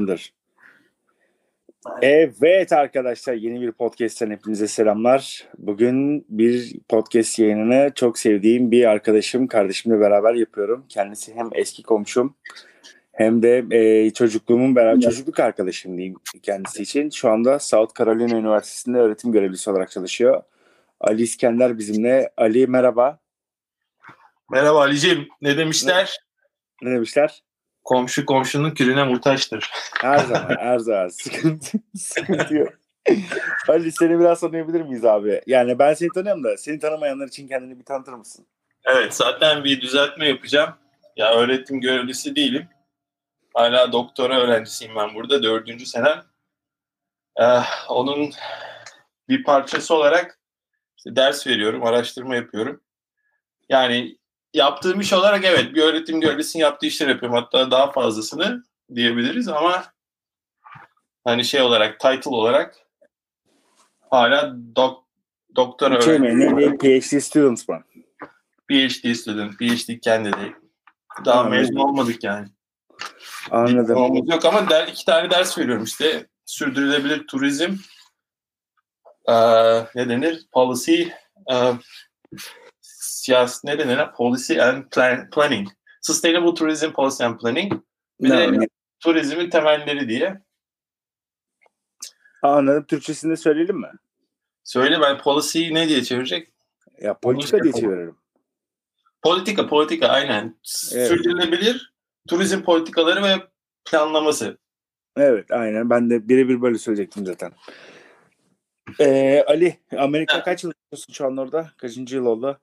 Tamamdır. Evet arkadaşlar yeni bir podcast'ten hepinize selamlar. Bugün bir podcast yayınını çok sevdiğim bir arkadaşım, kardeşimle beraber yapıyorum. Kendisi hem eski komşum hem de e, çocukluğumun beraber çocukluk arkadaşım diyeyim kendisi için. Şu anda South Carolina Üniversitesi'nde öğretim görevlisi olarak çalışıyor. Ali İskender bizimle. Ali merhaba. Merhaba Ali'ciğim. Ne demişler? Ne demişler? Komşu komşunun külüne muhtaçtır. Her zaman, her zaman. Sıkıntı, sıkıntı yok. Ali seni biraz tanıyabilir miyiz abi? Yani ben seni tanıyorum da seni tanımayanlar için kendini bir tanıtır mısın? Evet zaten bir düzeltme yapacağım. Ya öğretim görevlisi değilim. Hala doktora öğrencisiyim ben burada. Dördüncü senem. Ee, onun bir parçası olarak işte ders veriyorum, araştırma yapıyorum. Yani yaptığım iş olarak evet bir öğretim görevlisinin yaptığı işler yapıyorum. Hatta daha fazlasını diyebiliriz ama hani şey olarak, title olarak hala dok, doktora Şey öğrencisi. PhD students mı? PhD student, PhD candidate. Daha Anladım. mezun olmadık yani. Anladım. Diplomamız yok ama der, iki tane ders veriyorum işte. Sürdürülebilir turizm, eee, ne denir? Policy, eee siyasi, ne denir? Policy and plan, Planning. Sustainable Tourism Policy and Planning. Bir de turizmin temelleri diye. Anladım. Türkçesini de söyleyelim mi? Söyle ben policy ne diye çevirecek? Ya politika diye çeviririm. Politika, politika aynen. Evet. Sürdürülebilir turizm politikaları ve planlaması. Evet aynen. Ben de birebir böyle söyleyecektim zaten. Ee, Ali, Amerika kaç yıl yaşıyorsun şu an orada? Kaçıncı yıl oldu?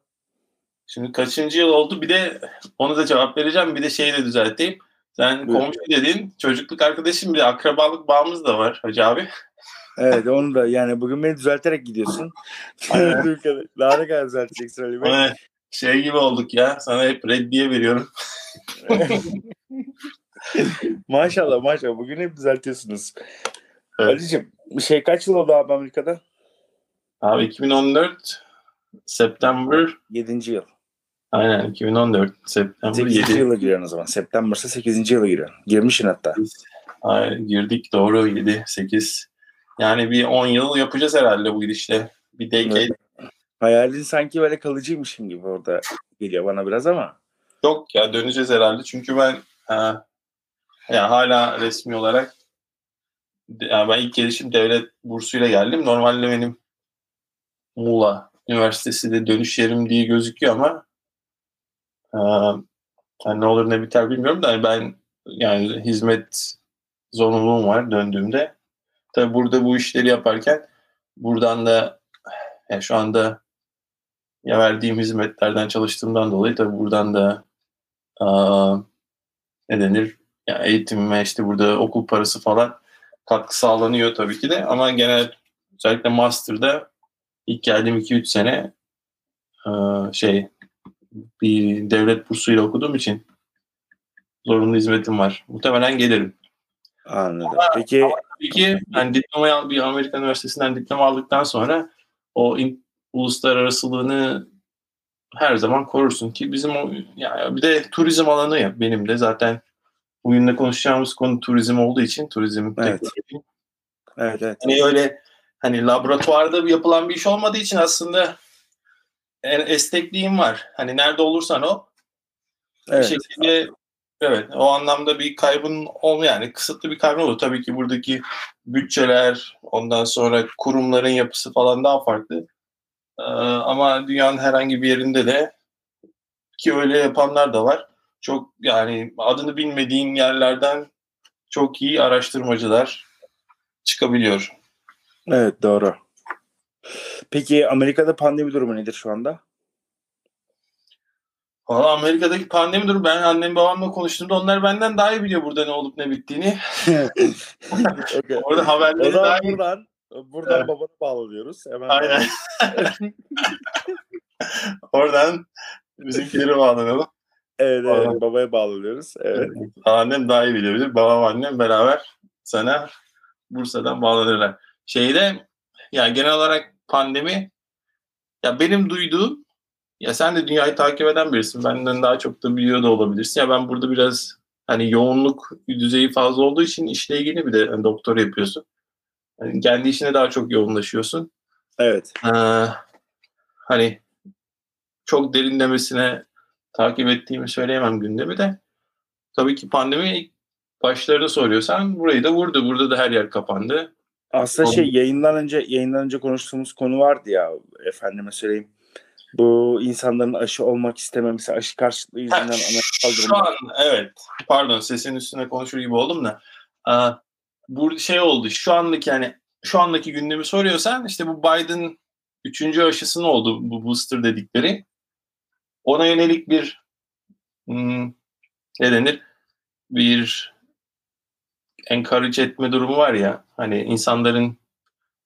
Şimdi kaçıncı yıl oldu? Bir de onu da cevap vereceğim. Bir de şeyi de düzelteyim. Sen Buyur. komşu dedin. Çocukluk arkadaşım bir akrabalık bağımız da var Hacı abi. Evet onu da yani bugün beni düzelterek gidiyorsun. Daha ne kadar düzelteceksin Ali Bey? Şey gibi olduk ya. Sana hep reddiye veriyorum. maşallah maşallah. Bugün hep düzeltiyorsunuz. Evet. Ali'cim şey kaç yıl oldu abi Amerika'da? Abi 2014 September 7. yıl. Aynen 2014 September 8. 7 yıla giriyorsun o zaman. September'sa 8. yıla giriyorsun. Girmişsin hatta. Ay, girdik doğru 7 8 yani bir 10 yıl yapacağız herhalde bu gidişle. Bir decade Evet. Hayalin sanki böyle kalıcıymışım gibi orada geliyor bana biraz ama. Yok ya döneceğiz herhalde çünkü ben ha, ya hala resmi olarak ya ben ilk gelişim devlet bursuyla geldim. Normalde benim Muğla Üniversitesi de dönüş yerim diye gözüküyor ama e, yani ne olur ne biter bilmiyorum da ben yani hizmet zorunluluğum var döndüğümde. Tabi burada bu işleri yaparken buradan da yani şu anda ya verdiğim hizmetlerden çalıştığımdan dolayı tabi buradan da aa, ne denir ya eğitimime işte burada okul parası falan katkı sağlanıyor tabii ki de ama genel özellikle master'da ilk geldiğim 2-3 sene aa, şey bir devlet bursuyla okuduğum için zorunlu hizmetim var. Muhtemelen gelirim. Anladım. Peki Tabii ki yani diplomayı bir Amerikan Üniversitesi'nden diploma aldıktan sonra o in- uluslararasılığını her zaman korursun ki bizim o ya bir de turizm alanı ya benim de zaten bugün de konuşacağımız konu turizm olduğu için turizm Evet. teknoloji. evet evet. Hani öyle hani laboratuvarda yapılan bir iş olmadığı için aslında en esnekliğim var. Hani nerede olursan o bir Evet. şekilde evet o anlamda bir kaybın ol yani kısıtlı bir kaybın olur. Tabii ki buradaki bütçeler ondan sonra kurumların yapısı falan daha farklı. Ee, ama dünyanın herhangi bir yerinde de ki öyle yapanlar da var. Çok yani adını bilmediğin yerlerden çok iyi araştırmacılar çıkabiliyor. Evet doğru. Peki Amerika'da pandemi durumu nedir şu anda? Valla Amerika'daki pandemi durumu ben annem babamla konuştuğumda onlar benden daha iyi biliyor burada ne olup ne bittiğini. Okay. Orada haberleri daha iyi. buradan buradan Evet. babana bağlanıyoruz. Hemen Aynen. Oradan bizimkileri bağlanalım. Evet, evet Aynen. babaya bağlanıyoruz. Evet. Annem daha iyi bilebilir. Babam annem beraber sana Bursa'dan bağlanırlar. Şeyde yani genel olarak pandemi ya benim duyduğum ya sen de dünyayı takip eden birisin. Benden daha çok da biliyor da olabilirsin. Ya ben burada biraz hani yoğunluk düzeyi fazla olduğu için işle ilgili bir de yani doktor yapıyorsun. Yani kendi işine daha çok yoğunlaşıyorsun. Evet. Ee, hani çok derinlemesine takip ettiğimi söyleyemem gündemi de. Tabii ki pandemi başlarda soruyorsan burayı da vurdu. Burada da her yer kapandı. Aslında şey yayından önce yayından önce konuştuğumuz konu vardı ya efendime söyleyeyim. Bu insanların aşı olmak istememesi, aşı karşıtlığı yüzünden anayasal Şu an evet. Pardon sesin üstüne konuşur gibi oldum da. Aa, bu şey oldu. Şu andaki yani şu andaki gündemi soruyorsan işte bu Biden üçüncü aşısının oldu bu booster dedikleri. Ona yönelik bir hmm, ne denir? Bir encourage etme durumu var ya. Hani insanların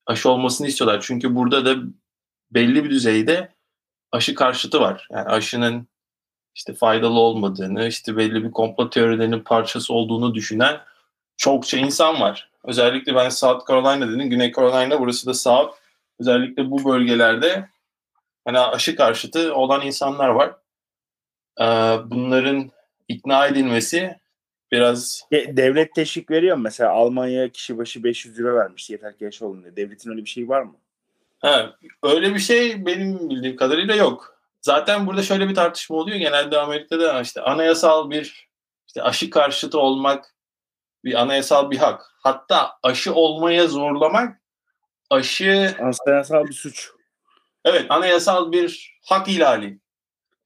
aşı olmasını istiyorlar. Çünkü burada da belli bir düzeyde aşı karşıtı var. Yani aşının işte faydalı olmadığını, işte belli bir komplo teorilerinin parçası olduğunu düşünen çokça insan var. Özellikle ben South Carolina dedim, Güney Carolina burası da South. Özellikle bu bölgelerde hani aşı karşıtı olan insanlar var. Ee, bunların ikna edilmesi biraz... Devlet teşvik veriyor mu? Mesela Almanya kişi başı 500 lira vermiş yeter ki yaş olun diye. Devletin öyle bir şey var mı? Ha, öyle bir şey benim bildiğim kadarıyla yok. Zaten burada şöyle bir tartışma oluyor. Genelde Amerika'da işte anayasal bir işte aşı karşıtı olmak bir anayasal bir hak. Hatta aşı olmaya zorlamak aşı anayasal bir suç. Evet, anayasal bir hak ihlali.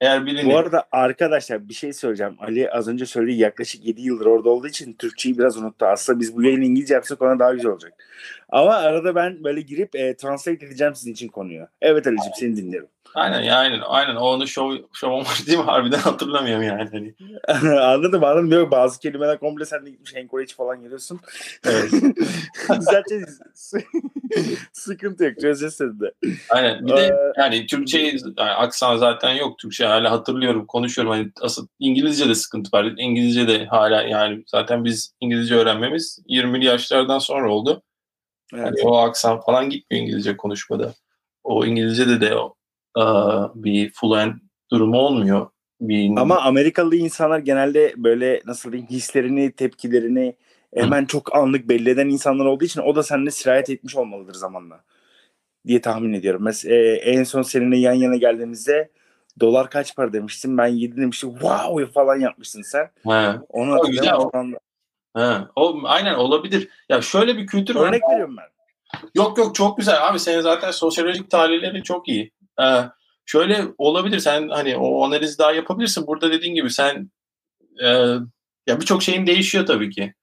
Eğer birini... Bu arada arkadaşlar bir şey söyleyeceğim. Ali az önce söyledi yaklaşık 7 yıldır orada olduğu için Türkçeyi biraz unuttu. Aslında biz bu yayını İngilizce yapsak ona daha güzel olacak. Ama arada ben böyle girip e, translate edeceğim sizin için konuyu. Evet Ali'ciğim seni dinliyorum. Aynen aynen. Aynen. O onu show, show var değil mi? Harbiden hatırlamıyorum yani. Hani. anladım anladım. Diyor, bazı kelimeler komple sen de gitmiş encourage falan geliyorsun. Evet. Güzelce sıkıntı yok. Çözeceğiz seni de. Aynen. Bir de ee, yani Türkçe yani aksan zaten yok. Türkçe hala hatırlıyorum. Konuşuyorum. Hani asıl İngilizce de sıkıntı var. İngilizce de hala yani zaten biz İngilizce öğrenmemiz 20'li yaşlardan sonra oldu. Evet. Yani o aksan falan gitmiyor İngilizce konuşmada. O İngilizce'de de bir fluent durumu olmuyor. Bir... Ama Amerikalı insanlar genelde böyle nasıl diyeyim hislerini, tepkilerini hemen Hı. çok anlık belli eden insanlar olduğu için o da seninle sirayet etmiş olmalıdır zamanla diye tahmin ediyorum. Mesela e, en son seninle yan yana geldiğimizde dolar kaç para demiştin? Ben 7 demiştim. Wow falan yapmışsın sen. He. Onu hatırlıyorum. O, He. o aynen olabilir. Ya şöyle bir kültür örnek var. veriyorum ben. Yok yok çok güzel abi senin zaten sosyolojik tahlilleri çok iyi. Ee, şöyle olabilir sen hani o analizi daha yapabilirsin. Burada dediğin gibi sen e, ya birçok şeyin değişiyor tabii ki.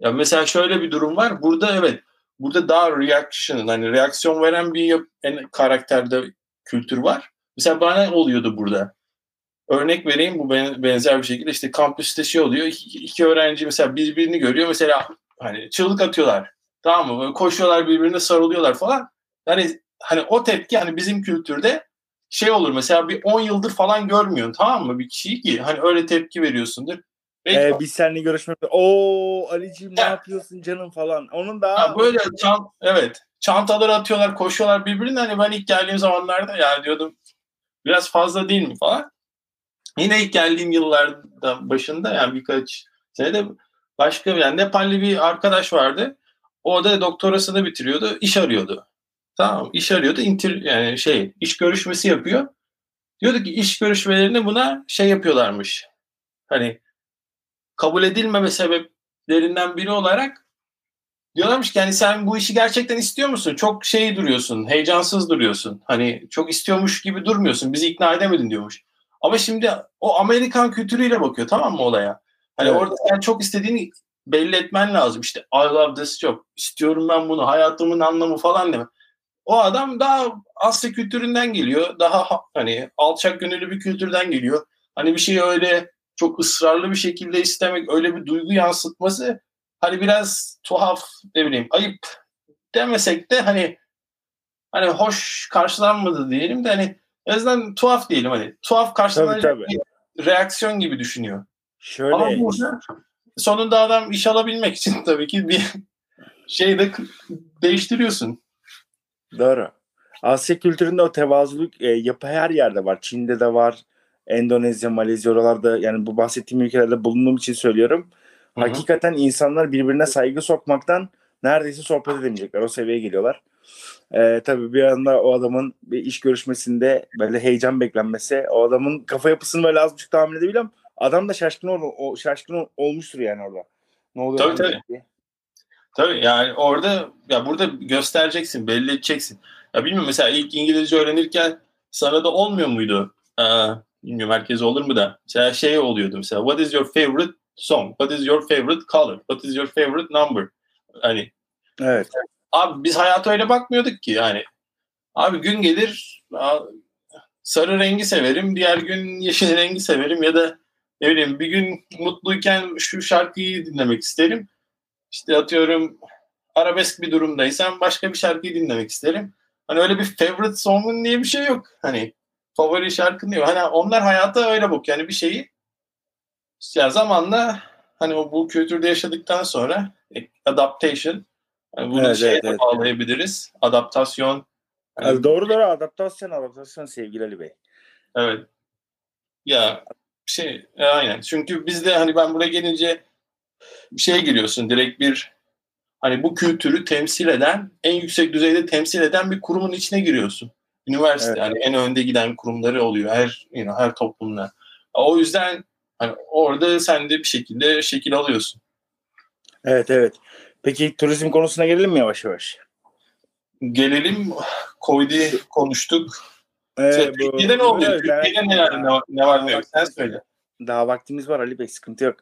Ya mesela şöyle bir durum var. Burada evet burada daha reaction hani reaksiyon veren bir en karakterde kültür var. Mesela bana oluyordu burada. Örnek vereyim bu benzer bir şekilde işte kampüste şey oluyor. İki, iki öğrenci mesela birbirini görüyor. Mesela hani çığlık atıyorlar. Tamam mı? Böyle koşuyorlar birbirine sarılıyorlar falan. Yani hani o tepki hani bizim kültürde şey olur mesela bir 10 yıldır falan görmüyorsun tamam mı bir kişiyi ki hani öyle tepki veriyorsundur. Belki ee, biz seninle görüşmekte o Ali'ciğim ne yapıyorsun canım falan. Onun daha ha, böyle çant evet çantaları atıyorlar koşuyorlar birbirine hani ben ilk geldiğim zamanlarda ya diyordum biraz fazla değil mi falan. Yine ilk geldiğim yıllarda başında yani birkaç senede başka yani Nepalli bir arkadaş vardı. O da doktorasını bitiriyordu, iş arıyordu. Tamam iş arıyordu. Inter, yani şey iş görüşmesi yapıyor. Diyordu ki iş görüşmelerini buna şey yapıyorlarmış. Hani kabul edilmeme sebeplerinden biri olarak diyorlarmış ki hani sen bu işi gerçekten istiyor musun? Çok şey duruyorsun, heyecansız duruyorsun. Hani çok istiyormuş gibi durmuyorsun. Bizi ikna edemedin diyormuş. Ama şimdi o Amerikan kültürüyle bakıyor tamam mı olaya? Hani evet. orada sen çok istediğini belli etmen lazım. İşte I love this job. İstiyorum ben bunu. Hayatımın anlamı falan deme. O adam daha Asya kültüründen geliyor. Daha hani alçak gönüllü bir kültürden geliyor. Hani bir şeyi öyle çok ısrarlı bir şekilde istemek, öyle bir duygu yansıtması hani biraz tuhaf ne bileyim ayıp demesek de hani hani hoş karşılanmadı diyelim de hani en azından tuhaf diyelim hani tuhaf karşılanacak bir reaksiyon gibi düşünüyor. Şöyle Ama burada sonunda adam iş alabilmek için tabii ki bir şey de değiştiriyorsun. Doğru. Asya kültüründe o tevazuluk e, yapı her yerde var. Çin'de de var. Endonezya, Malezya oralarda yani bu bahsettiğim ülkelerde bulunduğum için söylüyorum. Hı hı. Hakikaten insanlar birbirine saygı sokmaktan neredeyse sohbet edemeyecekler. O seviyeye geliyorlar. Ee, tabii bir anda o adamın bir iş görüşmesinde böyle heyecan beklenmesi, o adamın kafa yapısını böyle az buçuk tahmin edebiliyorum. Adam da şaşkın, ol, o, şaşkın ol- olmuştur yani orada. Ne oluyor? Tabii, tabii. diye. Tabii yani orada ya burada göstereceksin, belli edeceksin. Ya bilmiyorum mesela ilk İngilizce öğrenirken sana da olmuyor muydu? Aa, bilmiyorum herkes olur mu da. Mesela şey oluyordu mesela what is your favorite song? What is your favorite color? What is your favorite number? Hani Evet. abi biz hayata öyle bakmıyorduk ki yani. Abi gün gelir sarı rengi severim, diğer gün yeşil rengi severim ya da ne bileyim bir gün mutluyken şu şarkıyı dinlemek isterim. İşte atıyorum arabesk bir durumdaysam başka bir şarkıyı dinlemek isterim. Hani öyle bir favorite song'un diye bir şey yok. Hani favori şarkın diyor. Hani onlar hayata öyle bak. Yani bir şeyi ya zamanla hani o bu kültürde yaşadıktan sonra e, adaptation yani bunu Evet, şeye evet, de evet. bağlayabiliriz. Adaptasyon. Yani doğru doğru adaptasyon adaptasyon sevgili Ali Bey. Evet. Ya şey aynen. Çünkü bizde hani ben buraya gelince şeye giriyorsun direkt bir hani bu kültürü temsil eden en yüksek düzeyde temsil eden bir kurumun içine giriyorsun. Üniversite Evet. yani en önde giden kurumları oluyor her you know, her toplumda. O yüzden hani orada sen de bir şekilde şekil alıyorsun. Evet evet. Peki turizm konusuna gelelim mi yavaş yavaş? Gelelim Covid'i konuştuk. Ee, Şey, bu- Türkiye'de ne oluyor? Türkiye'de neler ne var, ne var ne yok? Sen söyle. Daha vaktimiz var Ali Bey sıkıntı yok.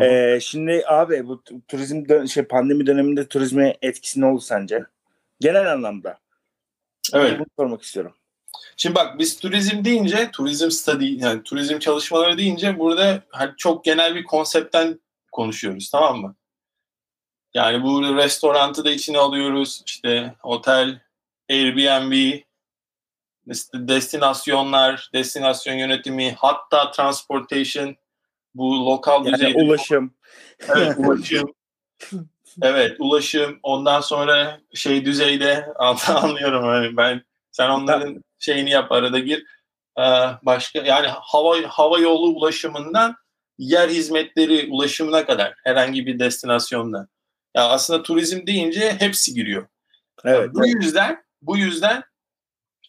Ee, şimdi abi bu turizm dö- şey pandemi döneminde turizme etkisi ne oldu sence? Genel anlamda. Evet. Bunu sormak istiyorum. Şimdi bak biz turizm deyince, turizm study yani turizm çalışmaları deyince burada hani çok genel bir konseptten konuşuyoruz tamam mı? Yani bu restorantı da içine alıyoruz. işte otel, Airbnb, destinasyonlar, destinasyon yönetimi, hatta transportation, bu lokal Yani düzeyde ulaşım. Evet, ulaşım. evet, ulaşım. Ondan sonra şey düzeyde anlıyorum hani ben sen onların şeyini yap arada gir. Ee, başka yani hava hava yolu ulaşımından yer hizmetleri ulaşımına kadar herhangi bir destinasyonda. Ya aslında turizm deyince hepsi giriyor. Evet. Bu yüzden bu yüzden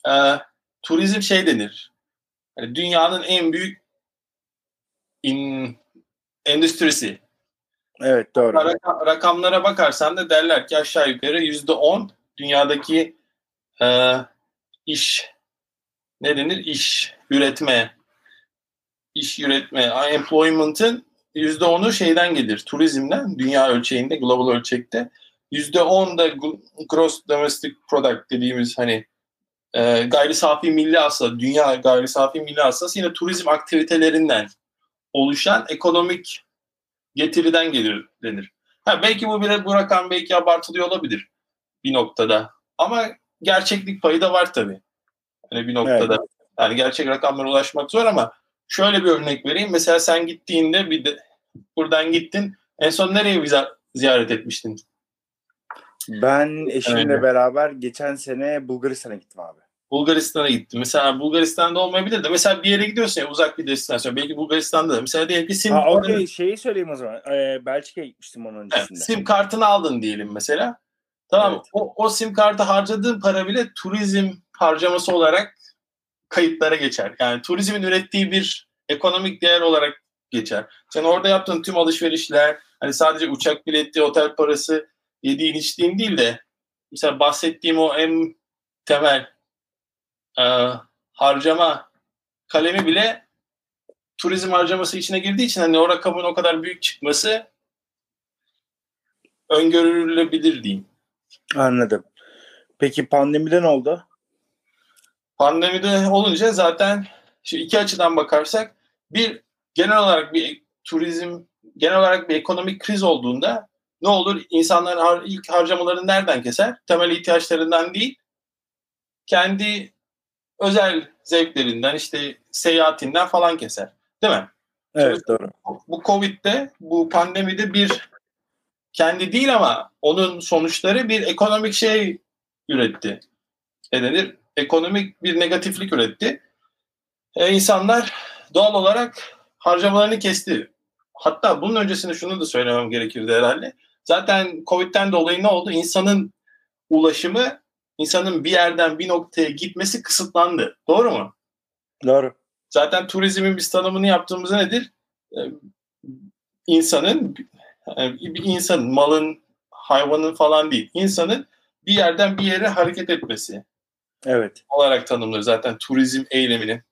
e, turizm şey denir. Hani dünyanın en büyük in, endüstrisi. Evet doğru. Raka- rakamlara bakarsan da derler ki aşağı yukarı yüzde on dünyadaki e, iş ne denir? İş üretme iş üretme employment'ın yüzde onu şeyden gelir turizmden dünya ölçeğinde global ölçekte yüzde on da gross domestic product dediğimiz hani e, gayri safi milli hasıla dünya gayri safi milli hasılası yine turizm aktivitelerinden oluşan ekonomik getiriden gelir denir. Ha, belki bu bir bu rakam belki abartılıyor olabilir bir noktada. Ama gerçeklik payı da var tabii. Hani bir noktada. Yani gerçek rakamlara ulaşmak zor ama şöyle bir örnek vereyim. Mesela sen gittiğinde bir de buradan gittin. En son nereye viza- ziyaret etmiştin? Ben eşimle Evet. beraber geçen sene Bulgaristan'a gittim abi. Bulgaristan'a gittim. Mesela Bulgaristan'da olmayabilir de mesela bir yere gidiyorsun ya uzak bir destinasyon. Belki Bulgaristan'da da. Mesela diyelim ki sim, Ha okey şeyi söyleyeyim o zaman. Ee, Belçika'ya gitmiştim onun Evet, öncesinde. sim kartını aldın diyelim mesela. Tamam Evet. o, o sim kartı harcadığın para bile turizm harcaması olarak kayıtlara geçer. Yani turizmin ürettiği bir ekonomik değer olarak geçer. Sen orada yaptığın tüm alışverişler hani sadece uçak bileti, otel parası, yediğin içtiğin değil de mesela bahsettiğim o en temel e, harcama kalemi bile turizm harcaması içine girdiği için hani o rakamın o kadar büyük çıkması öngörülebilir diyeyim. Anladım. Peki pandemide ne oldu? Pandemide olunca zaten şu iki açıdan bakarsak bir genel olarak bir turizm genel olarak bir ekonomik kriz olduğunda ne olur? İnsanların har- ilk harcamalarını nereden keser? Temel ihtiyaçlarından değil, kendi özel zevklerinden, işte seyahatinden falan keser. Değil mi? Evet doğru. bu Covid'de, bu pandemide bir kendi değil ama onun sonuçları bir ekonomik şey üretti. Ne denir? Ekonomik bir negatiflik üretti. E, insanlar doğal olarak harcamalarını kesti. Hatta bunun öncesinde şunu da söylemem gerekirdi herhalde. Zaten Covid'den dolayı ne oldu? İnsanın ulaşımı, insanın bir yerden bir noktaya gitmesi kısıtlandı. Doğru mu? Doğru. Zaten turizmin biz tanımını yaptığımızda nedir? Ee, insanın, bir insanın, malın, hayvanın falan değil. İnsanın bir yerden bir yere hareket etmesi. Evet. Olarak tanımlıyor zaten turizm eylemini.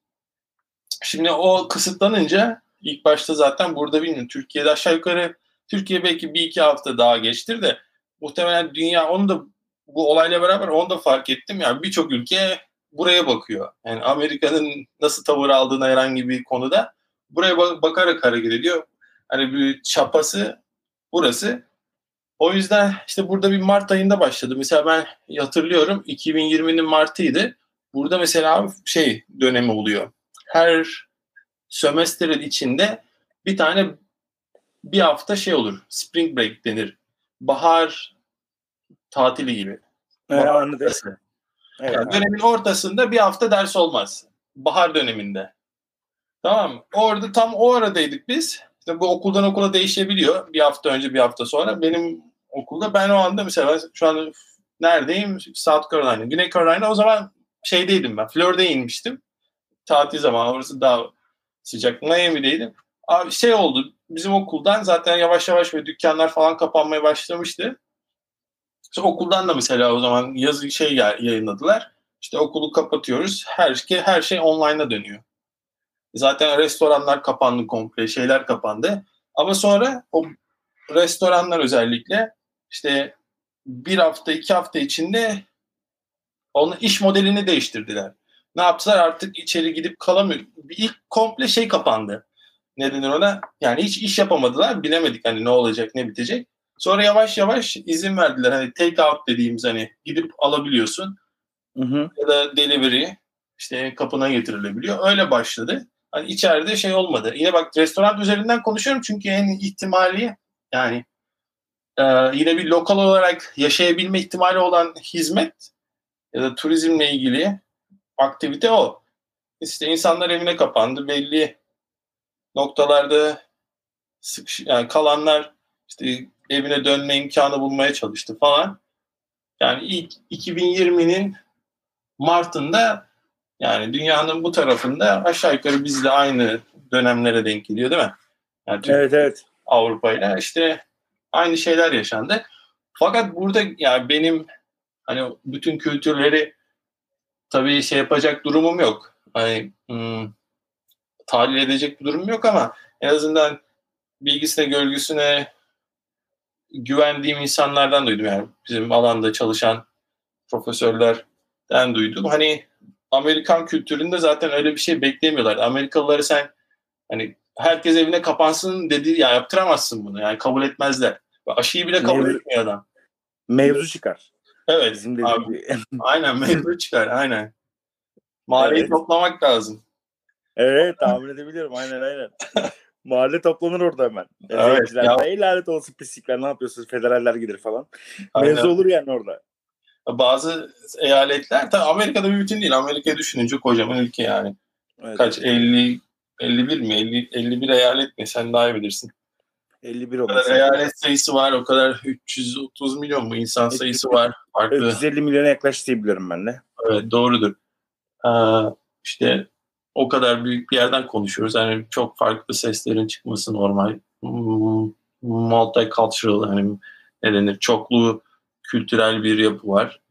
Şimdi o kısıtlanınca ilk başta zaten burada bilmiyorum Türkiye'de aşağı yukarı Türkiye belki bir iki hafta daha geçtir de muhtemelen dünya onu da bu olayla beraber onu da fark ettim. Yani birçok ülke buraya bakıyor. Yani Amerika'nın nasıl tavır aldığına herhangi bir konuda buraya bakarak hareket ediyor. Hani bir çapası burası. O yüzden işte burada bir Mart ayında başladı. Mesela ben hatırlıyorum 2020'nin Mart'ıydı. Burada mesela şey dönemi oluyor. Her sömestrin içinde bir tane bir hafta şey olur. Spring break denir. Bahar tatili gibi. Evet, anladım. Evet, yani dönemin ortasında bir hafta ders olmaz. Bahar döneminde. Tamam Orada tam o aradaydık biz. İşte bu okuldan okula değişebiliyor. Bir hafta önce bir hafta sonra. Benim okulda ben o anda mesela şu an neredeyim? South Carolina. Güney Carolina o zaman şeydeydim ben. Florida'ya inmiştim. Tatil zamanı orası daha sıcak. Miami'deydim. Abi şey oldu. Bizim okuldan zaten yavaş yavaş ve dükkanlar falan kapanmaya başlamıştı. İşte okuldan da mesela o zaman yazı şey yayınladılar. İşte okulu kapatıyoruz. Her şey her şey online'a dönüyor. Zaten restoranlar kapandı komple, şeyler kapandı. Ama sonra o restoranlar özellikle işte bir hafta, iki hafta içinde onun iş modelini değiştirdiler. Ne yaptılar? Artık içeri gidip kalamıyor. İlk komple şey kapandı. Ne denir ona? Yani hiç iş yapamadılar. Bilemedik hani ne olacak, ne bitecek. Sonra yavaş yavaş izin verdiler. Hani take out dediğimiz hani gidip alabiliyorsun. Hı hı. Ya da delivery işte kapına getirilebiliyor. Öyle başladı. Hani içeride şey olmadı. Yine bak restoran üzerinden konuşuyorum çünkü en ihtimali yani e, yine bir lokal olarak yaşayabilme ihtimali olan hizmet ya da turizmle ilgili aktivite o. İşte insanlar evine kapandı. Belli noktalarda sık, yani kalanlar işte evine dönme imkanı bulmaya çalıştı falan. Yani ilk 2020'nin Mart'ında yani dünyanın bu tarafında aşağı yukarı bizle aynı dönemlere denk geliyor değil mi? Yani evet evet. Avrupa ile işte aynı şeyler yaşandı. Fakat burada yani benim hani bütün kültürleri tabii şey yapacak durumum yok. Hani hmm, tahlil edecek bir durum yok ama en azından bilgisine, görgüsüne güvendiğim insanlardan duydum. Yani bizim alanda çalışan profesörlerden duydum. Hani Amerikan kültüründe zaten öyle bir şey beklemiyorlar. Amerikalıları sen hani herkes evine kapansın dedi ya yaptıramazsın bunu. Yani kabul etmezler. Aşıyı bile kabul Mevzu, etmiyor adam. Mevzu çıkar. Evet. Bizim abi, aynen mevzu çıkar. Aynen. Mahalleyi evet. toplamak lazım. Evet tahmin edebiliyorum. Aynen aynen. Mahalle toplanır orada hemen. Evet. Ya. Ey lanet olsun pislikler ne yapıyorsunuz? Federaller gider falan. Aynen. Mevzu olur yani orada. Bazı eyaletler tabii Amerika'da bir bütün değil. Amerika düşününce kocaman ülke yani. Evet. Kaç 50 51 mi? 50 51 eyalet mi? Sen daha iyi bilirsin. 51 olması. O kadar eyalet sayısı var. O kadar 330 milyon mu insan sayısı var. Farklı. 350 milyona yaklaştı diye biliyorum ben de. Evet doğrudur. Ee, işte o kadar büyük bir yerden konuşuyoruz. Yani çok farklı seslerin çıkması normal. Multicultural hani ne denir çoklu kültürel bir yapı var.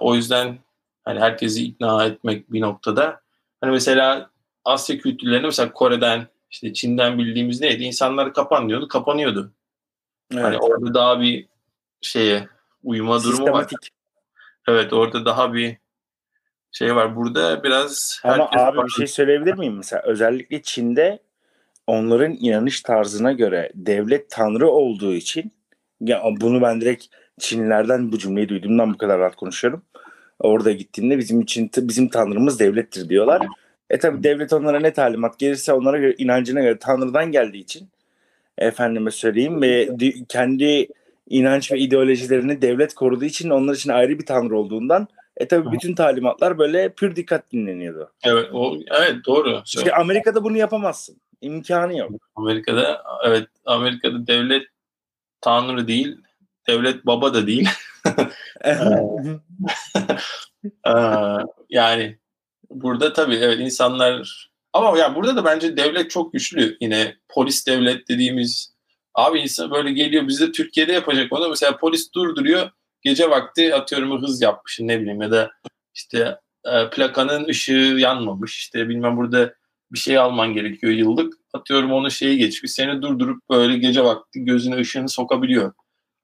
O yüzden hani herkesi ikna etmek bir noktada. Hani mesela Asya kültürlerinde mesela Kore'den işte Çin'den bildiğimiz neydi? İnsanlar kapanıyordu, kapanıyordu. Evet. Hani orada daha bir şeye uyuma durumu var. Evet orada daha bir şey var. Burada biraz Ama abi farklı. bir şey söyleyebilir miyim? Mesela özellikle Çin'de onların inanış tarzına göre devlet tanrı olduğu için ya bunu ben direkt Çinlilerden bu cümleyi duyduğumdan bu kadar rahat konuşuyorum. Orada gittiğimde bizim için bizim tanrımız devlettir diyorlar. E tabi devlet onlara ne talimat gelirse onlara göre inancına göre tanrıdan geldiği için efendime söyleyeyim ve kendi inanç ve ideolojilerini devlet koruduğu için onlar için ayrı bir tanrı olduğundan E tabi bütün talimatlar böyle pür dikkat dinleniyordu. Evet, o evet doğru. İşte Amerika'da bunu yapamazsın. İmkanı yok. Amerika'da evet Amerika'da devlet tanrı değil, devlet baba da değil. yani burada tabii evet insanlar ama ya burada da bence devlet çok güçlü. Yine polis devlet dediğimiz abi insan böyle geliyor bizde Türkiye'de yapacak onu mesela polis durduruyor gece vakti atıyorum hız yapmış ne bileyim ya da işte e, plakanın ışığı yanmamış işte bilmem burada bir şey alman gerekiyor yıllık atıyorum onu şeyi geçmiş seni durdurup böyle gece vakti gözüne ışığını sokabiliyor.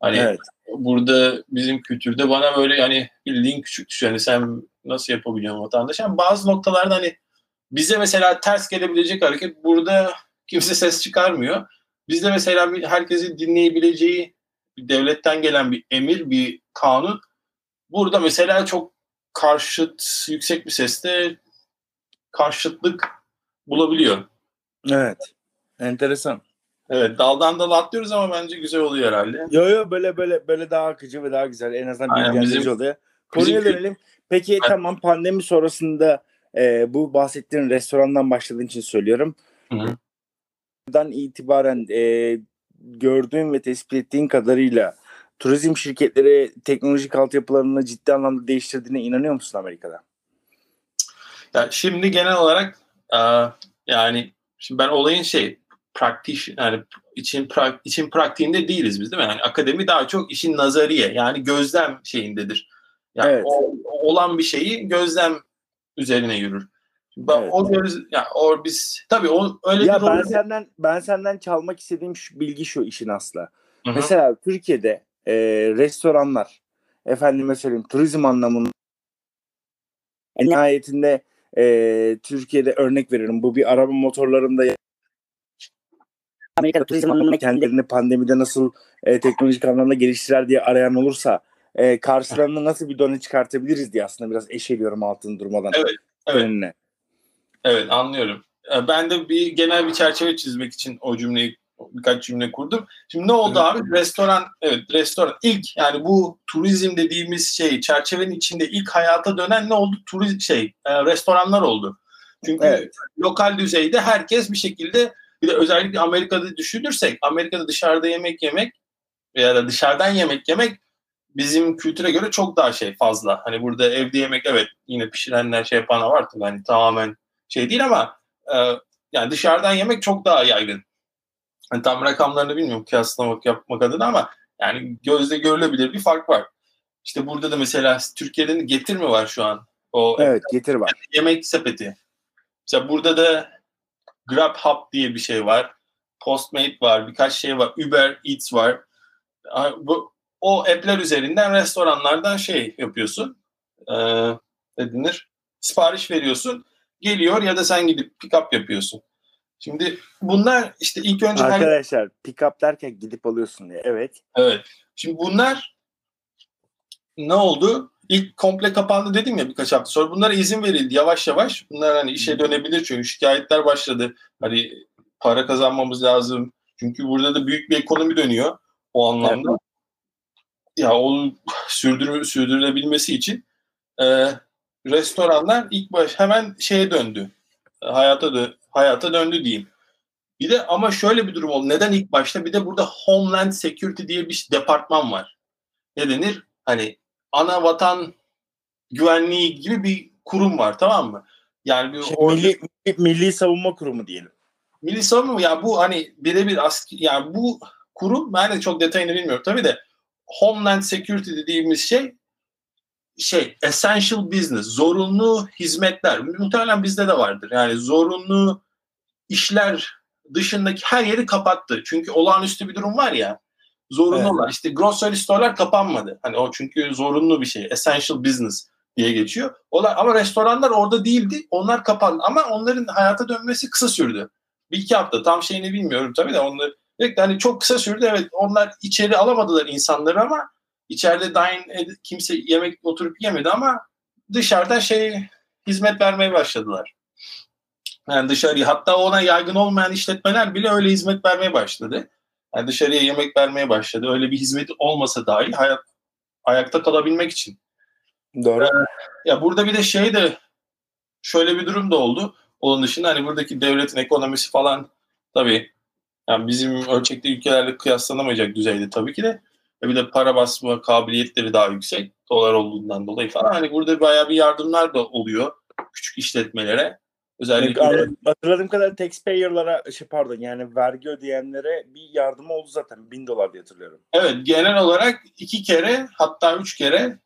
Hani evet. burada bizim kültürde bana böyle yani bildiğin küçük düşüyor. Hani sen nasıl yapabiliyorsun vatandaş? Yani bazı noktalarda hani bize mesela ters gelebilecek hareket burada kimse ses çıkarmıyor. Bizde mesela herkesin dinleyebileceği devletten gelen bir emir, bir kanun. Burada mesela çok karşıt, yüksek bir seste karşıtlık bulabiliyor. Evet. Enteresan. Evet daldan dala atlıyoruz ama bence güzel oluyor herhalde. Yo yo böyle böyle böyle daha akıcı ve daha güzel. En azından bilgilendirici bizim, oluyor. Konuya bizim, dönelim. Peki evet. tamam pandemi sonrasında e, bu bahsettiğin restorandan başladığın için söylüyorum. Buradan itibaren e, gördüğün ve tespit ettiğin kadarıyla turizm şirketleri teknolojik altyapılarını ciddi anlamda değiştirdiğine inanıyor musun Amerika'da? Ya şimdi genel olarak e, yani şimdi ben olayın şey praktik yani için pra, için praktiğinde değiliz biz değil mi? Yani akademi daha çok işin nazariye yani gözlem şeyindedir. Yani evet. o, olan bir şeyi gözlem üzerine yürür. Evet. O göz ya o biz tabii o öyle ya bir ben rol... senden ben senden çalmak istediğim şu, bilgi şu işin aslı. Hı-hı. Mesela Türkiye'de e, restoranlar efendime söyleyeyim turizm anlamında nihayetinde e, Türkiye'de örnek veririm. Bu bir araba motorlarında Amerika'da turizm anlamında kendilerini pandemide nasıl e, teknolojik anlamda geliştirer diye arayan olursa e, karşılarına nasıl bir done çıkartabiliriz diye aslında biraz eşeliyorum altını durmadan. Evet. Evet. Önüne. Evet anlıyorum. E, ben de bir genel bir çerçeve çizmek için o cümleyi birkaç cümle kurdum. Şimdi ne oldu abi? Restoran, evet restoran ilk yani bu turizm dediğimiz şey çerçevenin içinde ilk hayata dönen ne oldu? Turizm şey e, restoranlar oldu. Çünkü evet. lokal düzeyde herkes bir şekilde bir de özellikle Amerika'da düşünürsek Amerika'da dışarıda yemek yemek veya da dışarıdan yemek yemek bizim kültüre göre çok daha şey fazla. Hani burada evde yemek evet yine pişirenler şey yapan var tabii hani tamamen şey değil ama e, yani dışarıdan yemek çok daha yaygın. Hani tam rakamlarını bilmiyorum kıyaslamak yapmak adına ama yani gözle görülebilir bir fark var. İşte burada da mesela Türkiye'de getir mi var şu an? O evet getir var. Yemek sepeti. Mesela burada da GrabHub diye bir şey var. Postmate var. Birkaç şey var. Uber Eats var. Bu, o app'ler üzerinden restoranlardan şey yapıyorsun. Ee, ne denir? Sipariş veriyorsun. Geliyor ya da sen gidip pick up yapıyorsun. Şimdi bunlar işte ilk önce... Arkadaşlar her... pick up derken gidip alıyorsun diye. Evet. Evet. Şimdi bunlar ne oldu? İlk komple kapandı dedim ya birkaç hafta sonra. Bunlara izin verildi yavaş yavaş. Bunlar hani işe dönebilir çünkü şikayetler başladı. Hani para kazanmamız lazım. Çünkü burada da büyük bir ekonomi dönüyor o anlamda. Evet. Ya onu sürdür sürdürülebilmesi için e, restoranlar ilk baş hemen şeye döndü. Hayata dö hayata döndü diyeyim. Bir de ama şöyle bir durum oldu. Neden ilk başta? Bir de burada Homeland Security diye bir departman var. Ne denir? Hani ana vatan güvenliği gibi bir kurum var tamam mı? Yani bir şey, orada... milli, milli savunma kurumu diyelim. Milli savunma mı? Ya bu hani birebir asker yani bu kurum ben de çok detayını bilmiyorum tabii de Homeland Security dediğimiz şey şey essential business, zorunlu hizmetler. Muhtemelen bizde de vardır. Yani zorunlu işler dışındaki her yeri kapattı. Çünkü olağanüstü bir durum var ya. Zorunlu evet. İşte grocery store'lar kapanmadı. Hani o çünkü zorunlu bir şey. Essential business diye geçiyor. Onlar, ama restoranlar orada değildi. Onlar kapandı. Ama onların hayata dönmesi kısa sürdü. Bir iki hafta tam şeyini bilmiyorum tabii de onları hani çok kısa sürdü. Evet onlar içeri alamadılar insanları ama içeride dine kimse yemek oturup yemedi ama dışarıda şey hizmet vermeye başladılar. Yani dışarıya hatta ona yaygın olmayan işletmeler bile öyle hizmet vermeye başladı. Yani dışarıya yemek vermeye başladı. Öyle bir hizmeti olmasa dahi hayat ayakta kalabilmek için. Doğru. Ee, ya burada bir de şey de şöyle bir durum da oldu. Onun dışında hani buradaki devletin ekonomisi falan tabii yani bizim ölçekte ülkelerle kıyaslanamayacak düzeyde tabii ki de. Ve bir de para basma kabiliyetleri daha yüksek. Dolar olduğundan dolayı falan. Hani burada bayağı bir yardımlar da oluyor küçük işletmelere. Özellikle yani, hatırladığım kadar taxpayer'lara şey pardon yani vergi ödeyenlere bir yardım oldu zaten. Bin dolar diye hatırlıyorum. Evet genel olarak iki kere hatta üç kere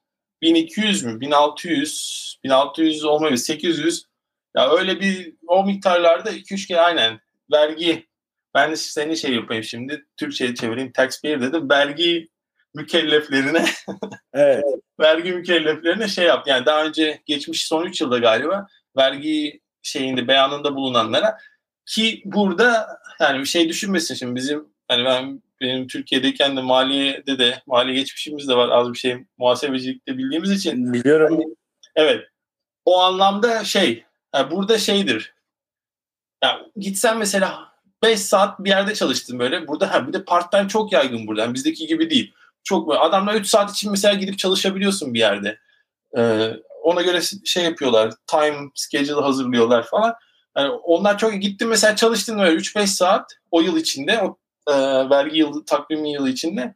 1200 mü 1600 1600 olmayabilir 800 ya öyle bir o miktarlarda 2-3 kere aynen vergi ben de seni şey yapayım şimdi Türkçe'ye çevireyim taxpayer dedim vergi mükelleflerine evet. vergi mükelleflerine şey yap yani daha önce geçmiş son 3 yılda galiba vergi şeyinde beyanında bulunanlara ki burada yani bir şey düşünmesin şimdi bizim hani ben benim Türkiye'deyken de maliyede de mali geçmişimiz de var az bir şey muhasebecilikte bildiğimiz için. Biliyorum. Hani, evet. O anlamda şey yani burada şeydir. Yani gitsen mesela 5 saat bir yerde çalıştın böyle. Burada ha bir de part time çok yaygın burada. Yani bizdeki gibi değil. Çok böyle adamlar 3 saat için mesela gidip çalışabiliyorsun bir yerde. Ee, ona göre şey yapıyorlar. Time schedule hazırlıyorlar falan. Yani onlar çok gittin mesela çalıştın böyle 3-5 saat o yıl içinde o e, vergi yılı takvimi yılı içinde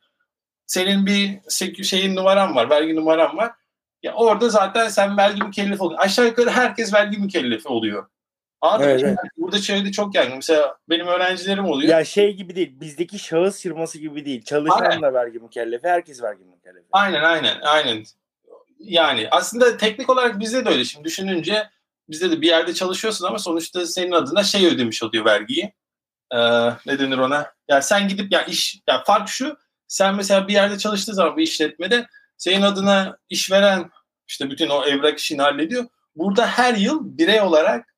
senin bir şeyin numaran var, vergi numaran var. Ya orada zaten sen vergi mükellefi oluyorsun. Aşağı yukarı herkes vergi mükellefi oluyor. Anladın evet, evet. Burada çevrede çok yaygın. Mesela benim öğrencilerim oluyor. Ya şey gibi değil. Bizdeki şahıs firması gibi değil. Çalışan aynen. da vergi mükellefi. Herkes vergi mükellefi. Aynen aynen. Aynen. Yani aslında teknik olarak bizde de öyle. Şimdi düşününce bizde de bir yerde çalışıyorsun ama sonuçta senin adına şey ödemiş oluyor vergiyi. Ee, ne denir ona? Yani sen gidip ya iş ya fark şu. Sen mesela bir yerde çalıştığı zaman bir işletmede senin adına işveren işte bütün o evrak işini hallediyor. Burada her yıl birey olarak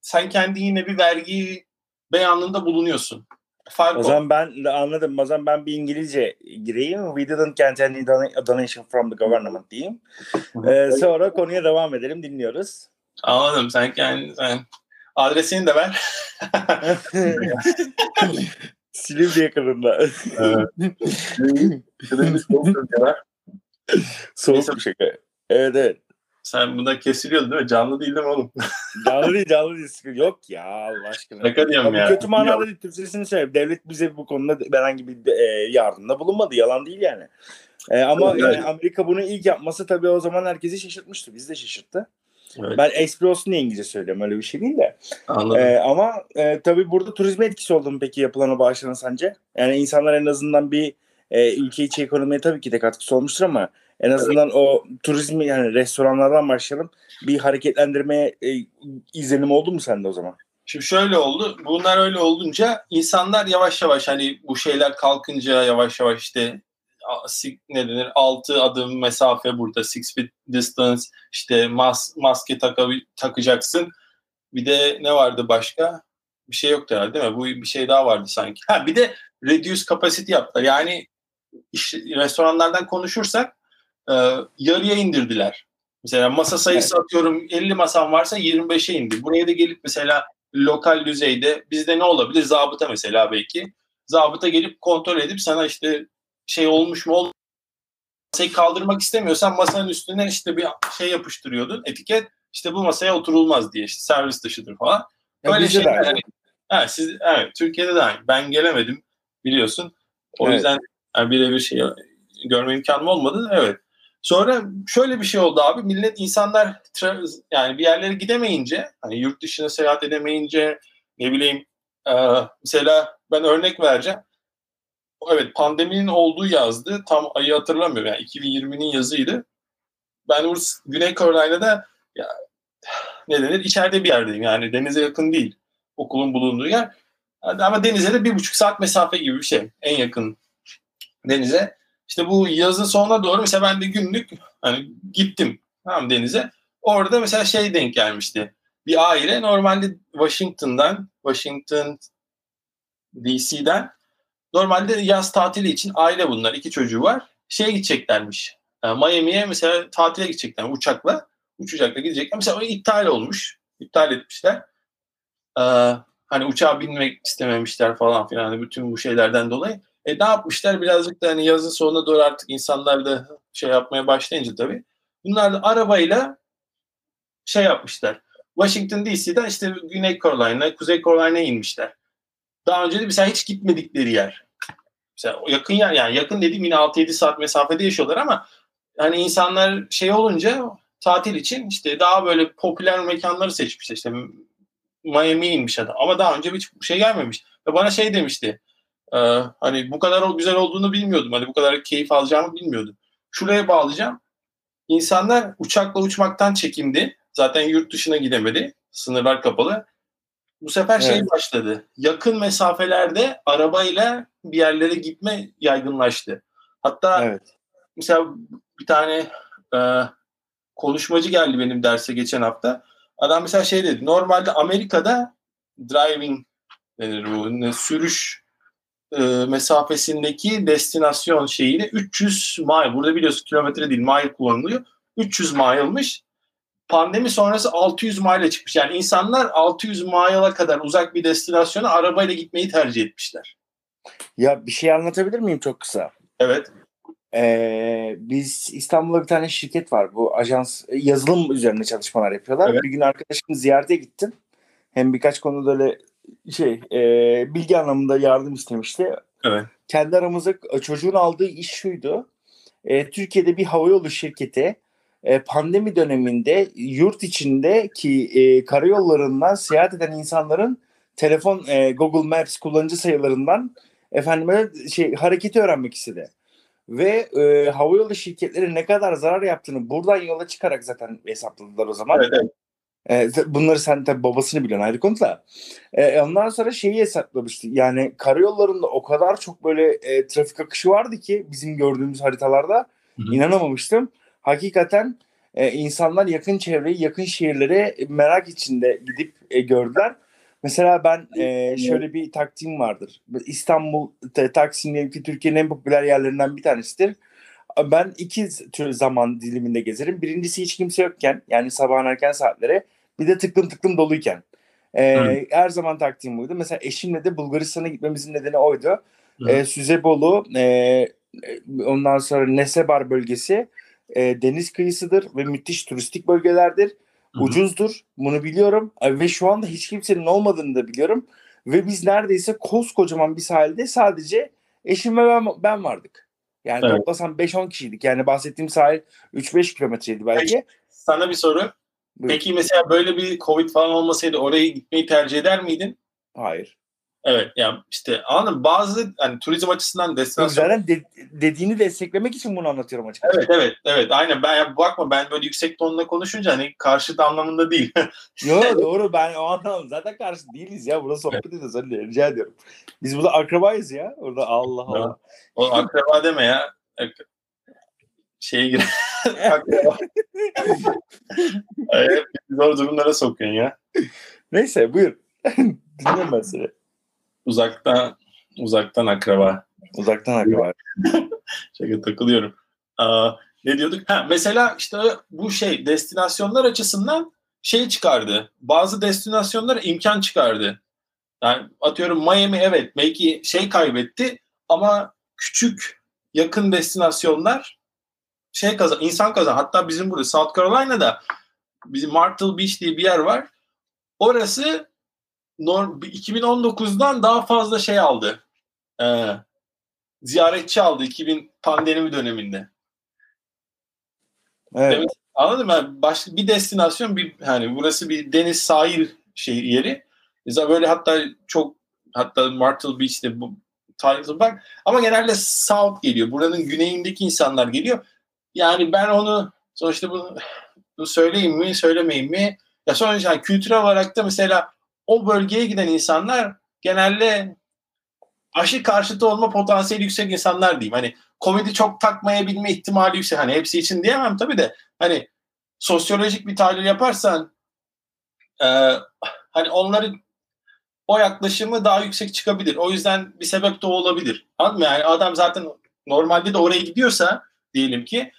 sen kendi yine bir vergi beyanında bulunuyorsun. Fark o zaman ben anladım. O zaman ben bir İngilizce gireyim. We didn't get any donation from the government diyeyim. ee, sonra konuya devam edelim. Dinliyoruz. Anladım. Sen kendi sen adresini de ver. Silivri yakınında. Evet. Soğuk bir şaka. Evet evet. Sen bunda kesiliyordu değil mi? Canlı değil değil mi oğlum? Canlı değil canlı değil. Yok ya Allah aşkına. Şaka diyorum ya. Kötü manada değil. Türkçesini söyleyeyim. Devlet bize bu konuda herhangi bir e, yardımda bulunmadı. Yalan değil yani. E, ama evet. yani Amerika bunu ilk yapması tabii o zaman herkesi şaşırtmıştı. Biz de şaşırttı. Evet. Ben espri olsun diye İngilizce söylüyorum öyle bir şey değil de. Anladım. Ee, ama e, tabii burada turizme etkisi oldu mu peki yapılan o bağışların sence? Yani insanlar en azından bir e, ülke içi ekonomiye tabii ki de katkısı olmuştur ama en azından o turizmi yani restoranlardan başlayalım bir hareketlendirmeye e, izlenim oldu mu sende o zaman? Şimdi şöyle oldu. Bunlar öyle olunca insanlar yavaş yavaş hani bu şeyler kalkınca yavaş yavaş işte ne denir 6 adım mesafe burada 6 feet distance işte mas, maske taka, takacaksın. Bir de ne vardı başka? Bir şey yoktu herhalde değil mi? Bu bir şey daha vardı sanki. Ha bir de reduce capacity yaptılar. Yani iş, restoranlardan konuşursak e, yarıya indirdiler. Mesela masa sayısı evet. atıyorum 50 masam varsa 25'e indi. Buraya da gelip mesela lokal düzeyde bizde ne olabilir? Zabıta mesela belki. Zabıta gelip kontrol edip sana işte şey olmuş mu olmuş masayı kaldırmak istemiyorsan masanın üstüne işte bir şey yapıştırıyordun etiket işte bu masaya oturulmaz diye işte servis dışıdır falan. Böyle şeyler. Yani, evet, siz, evet, Türkiye'de de aynı. Ben gelemedim biliyorsun. O evet. yüzden yani birebir şey görme imkanım olmadı. Evet. Sonra şöyle bir şey oldu abi. Millet insanlar yani bir yerlere gidemeyince hani yurt dışına seyahat edemeyince ne bileyim e, mesela ben örnek vereceğim evet pandeminin olduğu yazdı. Tam ayı hatırlamıyorum. Yani 2020'nin yazıydı. Ben Güney Carolina'da ya, ne denir? İçeride bir yerdeyim. Yani denize yakın değil. Okulun bulunduğu yer. Ama denize de bir buçuk saat mesafe gibi bir şey. En yakın denize. İşte bu yazın sonuna doğru mesela ben de günlük hani gittim tamam denize. Orada mesela şey denk gelmişti. Bir aile normalde Washington'dan, Washington DC'den Normalde yaz tatili için aile bunlar. iki çocuğu var. Şeye gideceklermiş. Yani Miami'ye mesela tatile gidecekler uçakla. Uçacakla gidecekler. Mesela o iptal olmuş. İptal etmişler. Ee, hani uçağa binmek istememişler falan filan. Hani bütün bu şeylerden dolayı. E ne yapmışlar? Birazcık da hani yazın sonuna doğru artık insanlar da şey yapmaya başlayınca tabii. Bunlar da arabayla şey yapmışlar. Washington DC'den işte Güney Carolina, Kuzey Carolina'ya inmişler. Daha önce de mesela hiç gitmedikleri yer. Mesela yakın yer yani yakın dediğim yine 6-7 saat mesafede yaşıyorlar ama hani insanlar şey olunca tatil için işte daha böyle popüler mekanları seçmişler. İşte Miami'ye inmiş adam. Ama daha önce hiç şey gelmemiş. Ve bana şey demişti. E, hani bu kadar güzel olduğunu bilmiyordum. Hani bu kadar keyif alacağımı bilmiyordum. Şuraya bağlayacağım. İnsanlar uçakla uçmaktan çekindi. Zaten yurt dışına gidemedi. Sınırlar kapalı. Bu sefer şey evet. başladı. Yakın mesafelerde arabayla bir yerlere gitme yaygınlaştı. Hatta evet. mesela bir tane e, konuşmacı geldi benim derse geçen hafta. Adam mesela şey dedi. Normalde Amerika'da driving denir bu. Sürüş e, mesafesindeki destinasyon şeyiyle 300 mile. Burada biliyorsun kilometre değil mile kullanılıyor. 300 mile'mış. Pandemi sonrası 600 mile'e çıkmış. Yani insanlar 600 mile'a kadar uzak bir destinasyona arabayla gitmeyi tercih etmişler. Ya bir şey anlatabilir miyim çok kısa? Evet. Ee, biz İstanbul'da bir tane şirket var. Bu ajans yazılım üzerine çalışmalar yapıyorlar. Evet. Bir gün arkadaşımı ziyarete gittim. Hem birkaç konuda öyle şey e, bilgi anlamında yardım istemişti. Evet. Kendi aramızda çocuğun aldığı iş şuydu. E, Türkiye'de bir havayolu şirketi e, pandemi döneminde yurt içindeki e, karayollarından seyahat eden insanların telefon e, Google Maps kullanıcı sayılarından efendime şey hareketi öğrenmek istedi. Ve e, havayolu şirketleri ne kadar zarar yaptığını buradan yola çıkarak zaten hesapladılar o zaman. Evet, evet. E, bunları sen tabii babasını biliyorsun ayrı konu da. E, ondan sonra şeyi hesaplamıştı. Yani karayollarında o kadar çok böyle e, trafik akışı vardı ki bizim gördüğümüz haritalarda Hı-hı. inanamamıştım. Hakikaten e, insanlar yakın çevreyi, yakın şehirlere merak içinde gidip e, gördüler. Mesela ben e, şöyle bir taktiğim vardır. İstanbul, Taksim ki Türkiye'nin en popüler yerlerinden bir tanesidir. Ben iki tür zaman diliminde gezerim. Birincisi hiç kimse yokken yani sabahın erken saatlere bir de tıklım tıklım doluyken. E, her zaman taktiğim buydu. Mesela eşimle de Bulgaristan'a gitmemizin nedeni oydu. E, Süzebolu, e, ondan sonra Nesebar bölgesi e, deniz kıyısıdır ve müthiş turistik bölgelerdir. Hı-hı. Ucuzdur. Bunu biliyorum. Ve şu anda hiç kimsenin olmadığını da biliyorum. Ve biz neredeyse koskocaman bir sahilde sadece eşim ve ben, ben vardık. Yani evet. toplasam 5-10 kişiydik. Yani bahsettiğim sahil 3-5 kilometreydi belki. Sana bir soru. Buyur. Peki mesela böyle bir Covid falan olmasaydı oraya gitmeyi tercih eder miydin? Hayır. Evet yani işte anladın bazı hani turizm açısından destinasyon. Zaten de, dediğini desteklemek için bunu anlatıyorum açıkçası. Evet evet evet aynen ben ya, bakma ben böyle yüksek tonla konuşunca hani karşıt anlamında değil. Yo doğru ben o anlamda zaten karşı değiliz ya burada sohbet ediyoruz hadi rica ediyorum. Biz burada akrabayız ya orada Allah Allah. O akraba deme ya. Şeye gir. akraba. evet, zor durumlara sokuyorsun ya. Neyse buyur. Dinliyorum ben seni. Uzaktan uzaktan akraba. Uzaktan akraba. Şaka takılıyorum. Aa, ne diyorduk? Ha, mesela işte bu şey destinasyonlar açısından şey çıkardı. Bazı destinasyonlar imkan çıkardı. Yani atıyorum Miami evet belki şey kaybetti ama küçük yakın destinasyonlar şey kazan, insan kazan. Hatta bizim burada South Carolina'da bizim Myrtle Beach diye bir yer var. Orası 2019'dan daha fazla şey aldı. Ee, ziyaretçi aldı 2000 pandemi döneminde. Evet. Demek, anladın mı? Yani başka bir destinasyon bir hani burası bir deniz sahil şey yeri. Mesela böyle hatta çok hatta Myrtle Beach'te bu title bak ama genelde South geliyor. Buranın güneyindeki insanlar geliyor. Yani ben onu sonuçta bunu, bunu söyleyeyim mi, söylemeyeyim mi? Ya sonuçta yani kültürel olarak da mesela o bölgeye giden insanlar genelde aşı karşıtı olma potansiyeli yüksek insanlar diyeyim. Hani Covid'i çok takmayabilme ihtimali yüksek. Hani hepsi için diyemem tabii de hani sosyolojik bir tahlil yaparsan e, hani onların o yaklaşımı daha yüksek çıkabilir. O yüzden bir sebep de olabilir. Anladın mı? Yani adam zaten normalde de oraya gidiyorsa diyelim ki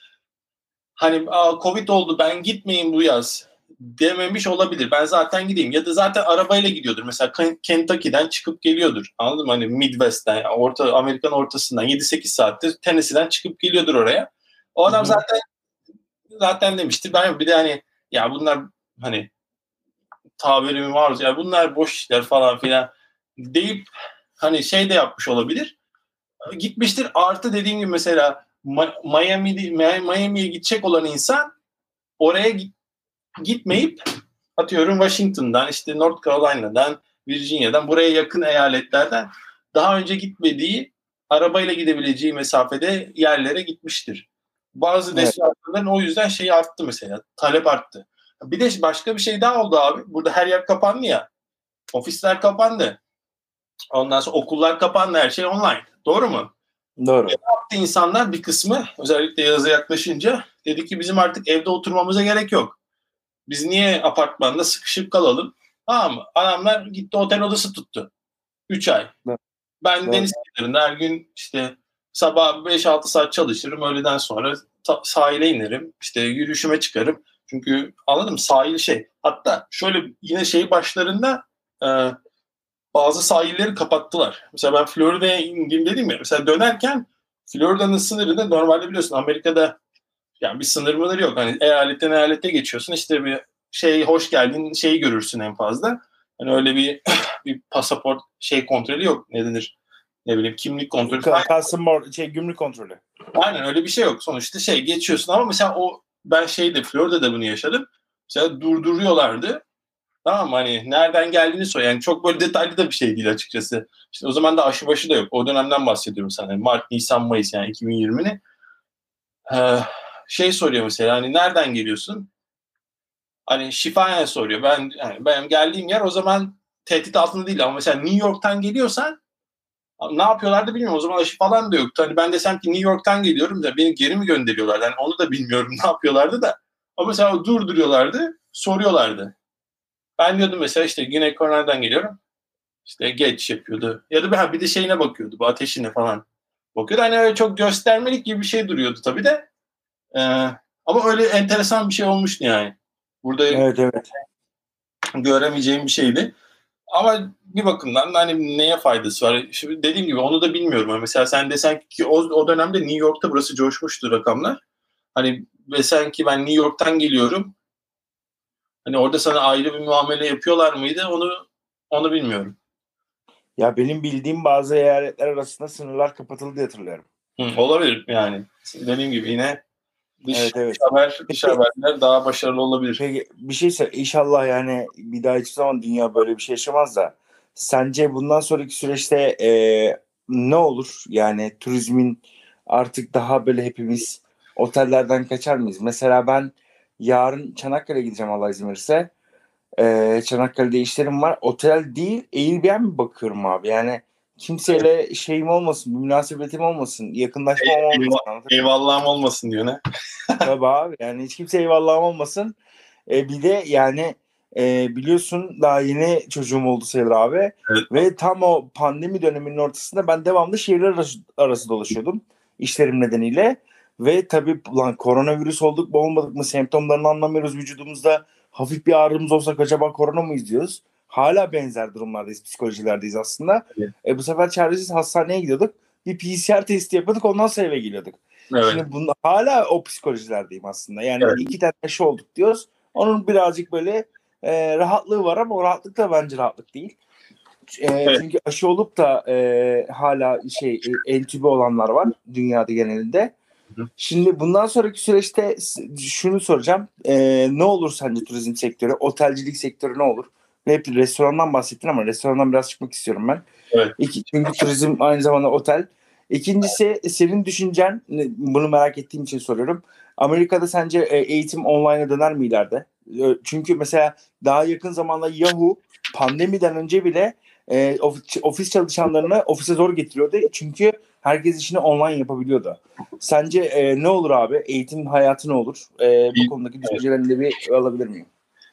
hani Covid oldu ben gitmeyeyim bu yaz dememiş olabilir. Ben zaten gideyim. Ya da zaten arabayla gidiyordur. Mesela Kentucky'den çıkıp geliyordur. Anladın mı? Hani Midwest'ten, orta, Amerikan ortasından 7-8 saattir Tennessee'den çıkıp geliyordur oraya. O adam Hı-hı. zaten zaten demişti. Ben bir de hani ya bunlar hani tabirimi var ya bunlar boş işler falan filan deyip hani şey de yapmış olabilir. Gitmiştir. Artı dediğim gibi mesela Miami Miami'ye gidecek olan insan oraya gitmeyip atıyorum Washington'dan işte North Carolina'dan Virginia'dan buraya yakın eyaletlerden daha önce gitmediği arabayla gidebileceği mesafede yerlere gitmiştir. Bazı evet. destinasyonların o yüzden şey arttı mesela. Talep arttı. Bir de başka bir şey daha oldu abi. Burada her yer kapandı ya. Ofisler kapandı. Ondan sonra okullar kapandı. Her şey online. Doğru mu? Doğru. Ne yaptı insanlar? Bir kısmı özellikle yaza yaklaşınca dedi ki bizim artık evde oturmamıza gerek yok. Biz niye apartmanda sıkışıp kalalım? Tamam mı? Adamlar gitti otel odası tuttu. 3 ay. Evet. Ben evet. deniz kenarında her gün işte sabah 5-6 saat çalışırım. Öğleden sonra sahile inerim. İşte yürüyüşüme çıkarım. Çünkü anladım sahil şey. Hatta şöyle yine şey başlarında e, bazı sahilleri kapattılar. Mesela ben Florida'ya indim dedim ya. Mesela dönerken Florida'nın sınırı da normalde biliyorsun Amerika'da yani bir sınır mıdır yok. Hani eyaletten eyalete geçiyorsun işte bir şey hoş geldin şeyi görürsün en fazla. Hani öyle bir bir pasaport şey kontrolü yok. Ne denir? Ne bileyim kimlik kontrolü. Custom şey gümrük kontrolü. Aynen öyle bir şey yok. Sonuçta şey geçiyorsun ama mesela o ben şeyde Florida'da bunu yaşadım. Mesela durduruyorlardı. Tamam hani nereden geldiğini sor. Yani çok böyle detaylı da bir şey değil açıkçası. İşte o zaman da aşıbaşı da yok. O dönemden bahsediyorum sana. Mart, Nisan, Mayıs yani 2020'ni. Ee, şey soruyor mesela hani nereden geliyorsun? Hani şifaya soruyor. Ben yani benim geldiğim yer o zaman tehdit altında değil ama mesela New York'tan geliyorsan ne yapıyorlardı bilmiyorum. O zaman aşı falan da yoktu. Hani ben desem ki New York'tan geliyorum da beni geri mi gönderiyorlar? Yani onu da bilmiyorum ne yapıyorlardı da. Ama mesela durduruyorlardı, soruyorlardı. Ben diyordum mesela işte Güney Kore'den geliyorum. İşte geç yapıyordu. Ya da bir de şeyine bakıyordu, bu ateşine falan bakıyordu. Hani öyle çok göstermelik gibi bir şey duruyordu tabii de. Ee, ama öyle enteresan bir şey olmuştu yani. Burada evet, evet. göremeyeceğim bir şeydi. Ama bir bakımdan da hani neye faydası var? Şimdi dediğim gibi onu da bilmiyorum. Yani mesela sen desen ki o, o dönemde New York'ta burası coşmuştu rakamlar. Hani desen ki ben New York'tan geliyorum. Hani orada sana ayrı bir muamele yapıyorlar mıydı? Onu onu bilmiyorum. Ya benim bildiğim bazı eyaletler arasında sınırlar kapatıldı diye hatırlıyorum. Hı, olabilir yani. Dediğim gibi yine dış, evet, evet. haber, dış haberler daha başarılı olabilir. Peki bir şeyse inşallah yani bir daha hiçbir zaman dünya böyle bir şey yaşamaz da sence bundan sonraki süreçte e, ne olur? Yani turizmin artık daha böyle hepimiz otellerden kaçar mıyız? Mesela ben yarın Çanakkale'ye gideceğim Allah izin verirse. Ee, Çanakkale'de işlerim var. Otel değil Airbnb bakıyorum abi. Yani kimseyle şeyim olmasın, münasebetim olmasın, yakınlaşmam olmasın. Eyvallah, eyvallahım olmasın diyor ne? Tabii abi yani hiç kimse eyvallahım olmasın. Ee, bir de yani e, biliyorsun daha yeni çocuğum oldu sayılır abi. Evet. Ve tam o pandemi döneminin ortasında ben devamlı şehirler arası, arası dolaşıyordum işlerim nedeniyle. Ve tabii lan koronavirüs olduk mu olmadık mı semptomlarını anlamıyoruz vücudumuzda. Hafif bir ağrımız olsak acaba korona mı izliyoruz? Hala benzer durumlardayız, psikolojilerdeyiz aslında. Evet. E, bu sefer çaresiz hastaneye gidiyorduk. Bir PCR testi yapıyorduk ondan sonra eve geliyorduk. Evet. Şimdi bunu, hala o psikolojilerdeyim aslında. Yani evet. iki tane aşı olduk diyoruz. Onun birazcık böyle e, rahatlığı var ama o rahatlık da bence rahatlık değil. E, evet. Çünkü aşı olup da e, hala şey e, entübe olanlar var dünyada genelinde. Şimdi bundan sonraki süreçte şunu soracağım. E, ne olur sence turizm sektörü, otelcilik sektörü ne olur? Hep restorandan bahsettin ama restorandan biraz çıkmak istiyorum ben. Evet. İki, çünkü turizm aynı zamanda otel. İkincisi senin düşüncen, bunu merak ettiğim için soruyorum. Amerika'da sence e, eğitim online'a döner mi ileride? Çünkü mesela daha yakın zamanda Yahoo pandemiden önce bile e, ofis çalışanlarını ofise zor getiriyordu. Çünkü herkes işini online yapabiliyordu. Sence e, ne olur abi? Eğitim hayatı ne olur? E, bu konudaki düşüncelerini de bir alabilir miyim?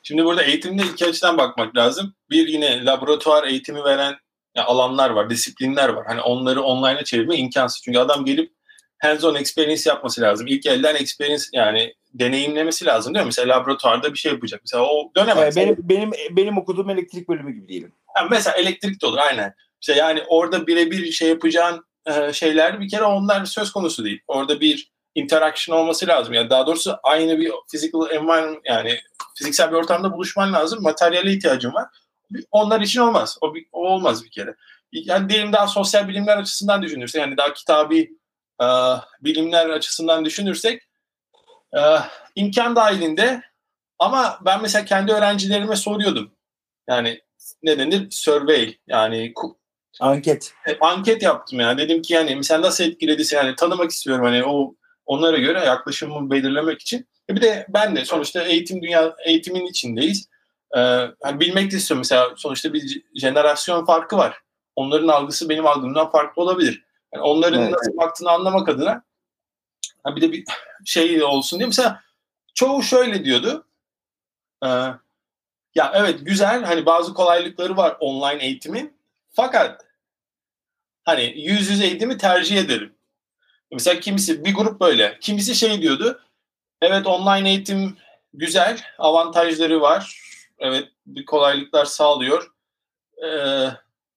Şimdi burada eğitimde iki açıdan bakmak lazım. Bir yine laboratuvar eğitimi veren alanlar var, disiplinler var. Hani onları online'a çevirme imkansız. Çünkü adam gelip hands-on experience yapması lazım. İlk elden experience yani deneyimlemesi lazım değil mi? Mesela laboratuvarda bir şey yapacak. Mesela o dönemez. benim, benim, benim okuduğum elektrik bölümü gibi diyelim. Yani mesela elektrik de olur aynen. İşte yani orada birebir şey yapacağın şeyler bir kere onlar söz konusu değil. Orada bir interaction olması lazım. Yani daha doğrusu aynı bir physical environment yani fiziksel bir ortamda buluşman lazım. Materyale ihtiyacın var. Onlar için olmaz. O, o olmaz bir kere. Yani diyelim daha sosyal bilimler açısından düşünürsek yani daha kitabi e, bilimler açısından düşünürsek e, imkan dahilinde ama ben mesela kendi öğrencilerime soruyordum. Yani ne denir? Survey yani anket. E, anket yaptım yani. Dedim ki yani mesela nasıl etkiledi yani tanımak istiyorum hani o onlara göre yaklaşımımı belirlemek için. E bir de ben de sonuçta eğitim dünya eğitimin içindeyiz. Ee, hani bilmek de istiyorum mesela sonuçta bir jenerasyon farkı var. Onların algısı benim algımdan farklı olabilir. Yani onların evet. nasıl baktığını anlamak adına bir de bir şey olsun diye mesela çoğu şöyle diyordu. Ee, ya evet güzel hani bazı kolaylıkları var online eğitimin. Fakat hani yüz yüze eğitimi tercih ederim. Mesela kimisi bir grup böyle. Kimisi şey diyordu. Evet online eğitim güzel, avantajları var. Evet bir kolaylıklar sağlıyor. Ee,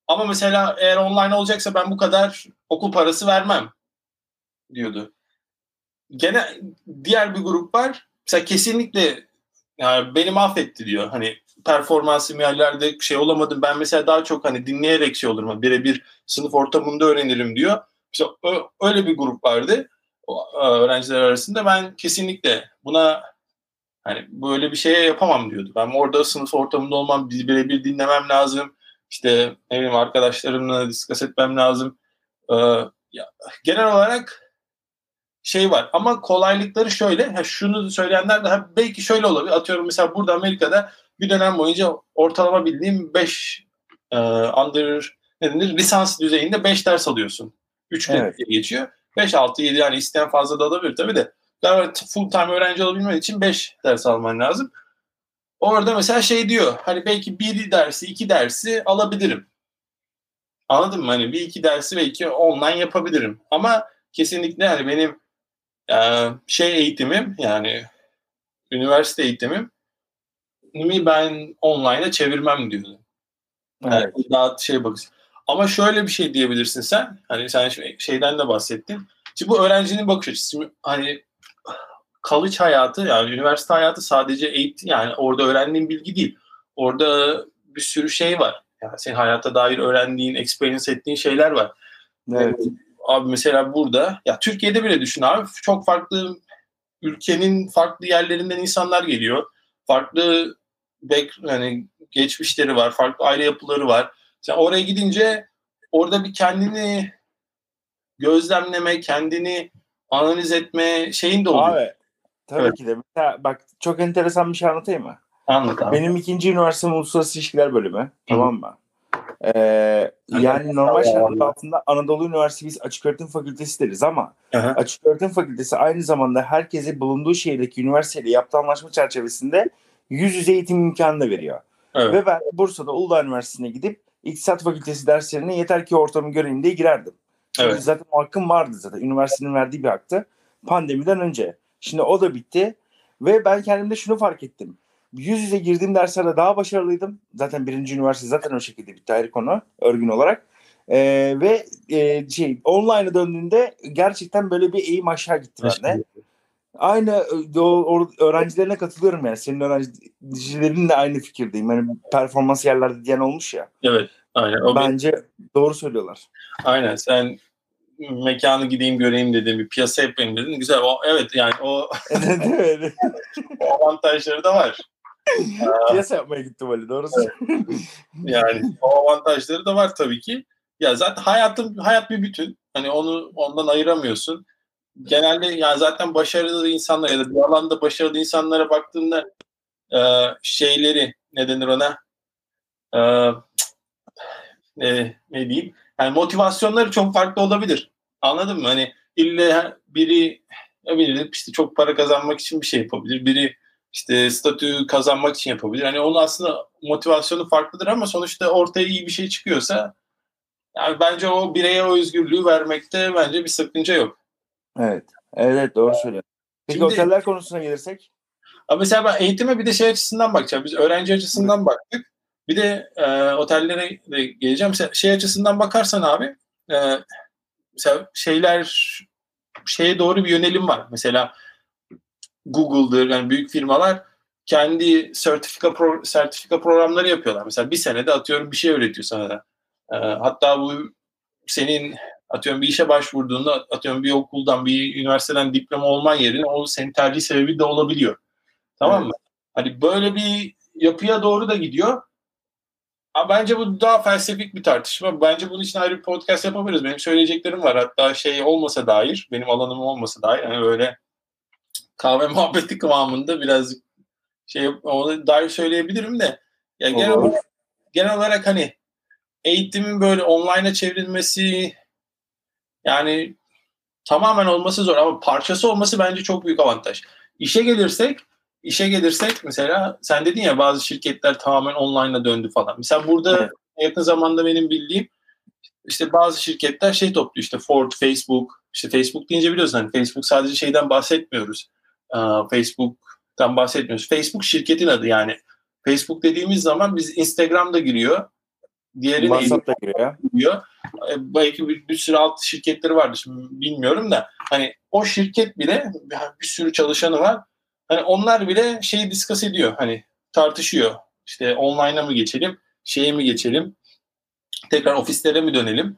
ama mesela eğer online olacaksa ben bu kadar okul parası vermem diyordu. Gene diğer bir grup var. Mesela kesinlikle yani beni mahvetti diyor. Hani performansım yerlerde şey olamadım. Ben mesela daha çok hani dinleyerek şey olurum. Birebir sınıf ortamında öğrenirim diyor. İşte öyle bir grup vardı öğrenciler arasında. Ben kesinlikle buna hani böyle bir şeye yapamam diyordu. Ben orada sınıf ortamında olmam, birebir dinlemem lazım. İşte ne bileyim arkadaşlarımla diskas etmem lazım. Genel olarak şey var ama kolaylıkları şöyle. Şunu söyleyenler de belki şöyle olabilir. Atıyorum mesela burada Amerika'da bir dönem boyunca ortalama bildiğim 5 e, under ne denir, lisans düzeyinde 5 ders alıyorsun. 3 evet. geçiyor. 5, 6, 7 yani isteyen fazla da alabilir tabii de. Daha full time öğrenci olabilmen için 5 ders alman lazım. Orada mesela şey diyor hani belki bir dersi iki dersi alabilirim. Anladın mı? Hani bir iki dersi belki online yapabilirim. Ama kesinlikle hani benim e, şey eğitimim yani üniversite eğitimim mi ben online'a çevirmem diyordu. Yani evet. daha şey bakıyorsun. Ama şöyle bir şey diyebilirsin sen. Hani sen şeyden de bahsettin. Şimdi bu öğrencinin bakış açısı. Hani college hayatı yani üniversite hayatı sadece eğitim yani orada öğrendiğin bilgi değil. Orada bir sürü şey var. Yani senin hayata dair öğrendiğin, experience ettiğin şeyler var. Evet. Abi mesela burada ya Türkiye'de bile düşün abi çok farklı ülkenin farklı yerlerinden insanlar geliyor. Farklı back, yani geçmişleri var, farklı aile yapıları var. Sen oraya gidince orada bir kendini gözlemleme, kendini analiz etme şeyin de oluyor. Abi tabii evet. ki de. Mesela bak çok enteresan bir şey anlatayım mı? Anlat abi. Benim ikinci üniversitem uluslararası ilişkiler bölümü. Hı. Tamam mı? Ee, yani normal şartlar altında Anadolu Üniversitesi açık öğretim fakültesi deriz ama Aha. açık öğretim fakültesi aynı zamanda herkese bulunduğu şehirdeki üniversiteyle yaptığı anlaşma çerçevesinde yüz yüze eğitim imkanı da veriyor. Evet. Ve ben Bursa'da Uludağ Üniversitesi'ne gidip İktisat Fakültesi derslerine yeter ki ortamı göreyim diye girerdim. Çünkü evet. zaten o hakkım vardı zaten. Üniversitenin verdiği bir haktı. Pandemiden önce. Şimdi o da bitti. Ve ben kendimde şunu fark ettim. Yüz yüze girdiğim derslerde daha başarılıydım. Zaten birinci üniversite zaten o şekilde bitti ayrı konu örgün olarak. Ee, ve e, şey online'a döndüğünde gerçekten böyle bir eğim aşağı gitti bende. Aynı e, o, öğrencilerine katılıyorum yani. Senin öğrencilerin de aynı fikirdeyim. Yani performans yerlerde diyen olmuş ya. Evet. Aynen. O Bence bir... doğru söylüyorlar. Aynen. Sen mekanı gideyim göreyim dedim bir piyasa yapayım dedin. Güzel. O, evet yani o evet. o avantajları da var. piyasa yapmaya gittim öyle doğrusu. Evet. Yani o avantajları da var tabii ki. Ya zaten hayatın hayat bir bütün. Hani onu ondan ayıramıyorsun genelde yani zaten başarılı insanlar ya da bir alanda başarılı insanlara baktığında e, şeyleri ne denir ona e, e, ne diyeyim yani motivasyonları çok farklı olabilir. Anladın mı? Hani ille biri bileyim işte çok para kazanmak için bir şey yapabilir. Biri işte statü kazanmak için yapabilir. Hani onun aslında motivasyonu farklıdır ama sonuçta ortaya iyi bir şey çıkıyorsa yani bence o bireye o özgürlüğü vermekte bence bir sakınca yok. Evet. Evet doğru söylüyorsun. Peki Şimdi, oteller konusuna gelirsek? Ama mesela ben eğitime bir de şey açısından bakacağım. Biz öğrenci açısından baktık. Bir de e, otellere de geleceğim. Mesela şey açısından bakarsan abi e, mesela şeyler şeye doğru bir yönelim var. Mesela Google'dır yani büyük firmalar kendi sertifika pro, sertifika programları yapıyorlar. Mesela bir senede atıyorum bir şey öğretiyor sana da. Ee, hatta bu senin atıyorum bir işe başvurduğunda atıyorum bir okuldan bir üniversiteden diploma olman yerine o senin tercih sebebi de olabiliyor. Tamam evet. mı? Hani böyle bir yapıya doğru da gidiyor. Ama bence bu daha felsefik bir tartışma. Bence bunun için ayrı bir podcast yapabiliriz. Benim söyleyeceklerim var. Hatta şey olmasa dair, benim alanım olmasa dair. Yani böyle kahve muhabbeti kıvamında birazcık şey ona dair söyleyebilirim de. Yani genel, olarak, genel olarak hani eğitimin böyle online'a çevrilmesi yani tamamen olması zor ama parçası olması bence çok büyük avantaj. İşe gelirsek işe gelirsek mesela sen dedin ya bazı şirketler tamamen online'a döndü falan. Mesela burada evet. yakın zamanda benim bildiğim işte bazı şirketler şey topluyor işte Ford, Facebook. işte Facebook deyince biliyorsun hani Facebook sadece şeyden bahsetmiyoruz. Facebook'tan bahsetmiyoruz. Facebook şirketin adı yani. Facebook dediğimiz zaman biz Instagram'da giriyor. Diğeri WhatsApp'ta giriyor. giriyor. E, belki bir, bir sürü alt şirketleri vardı şimdi bilmiyorum da hani o şirket bile bir sürü çalışanı var Hani onlar bile şeyi discuss ediyor. Hani tartışıyor. İşte online'a mı geçelim, şeye mi geçelim, tekrar ofislere mi dönelim?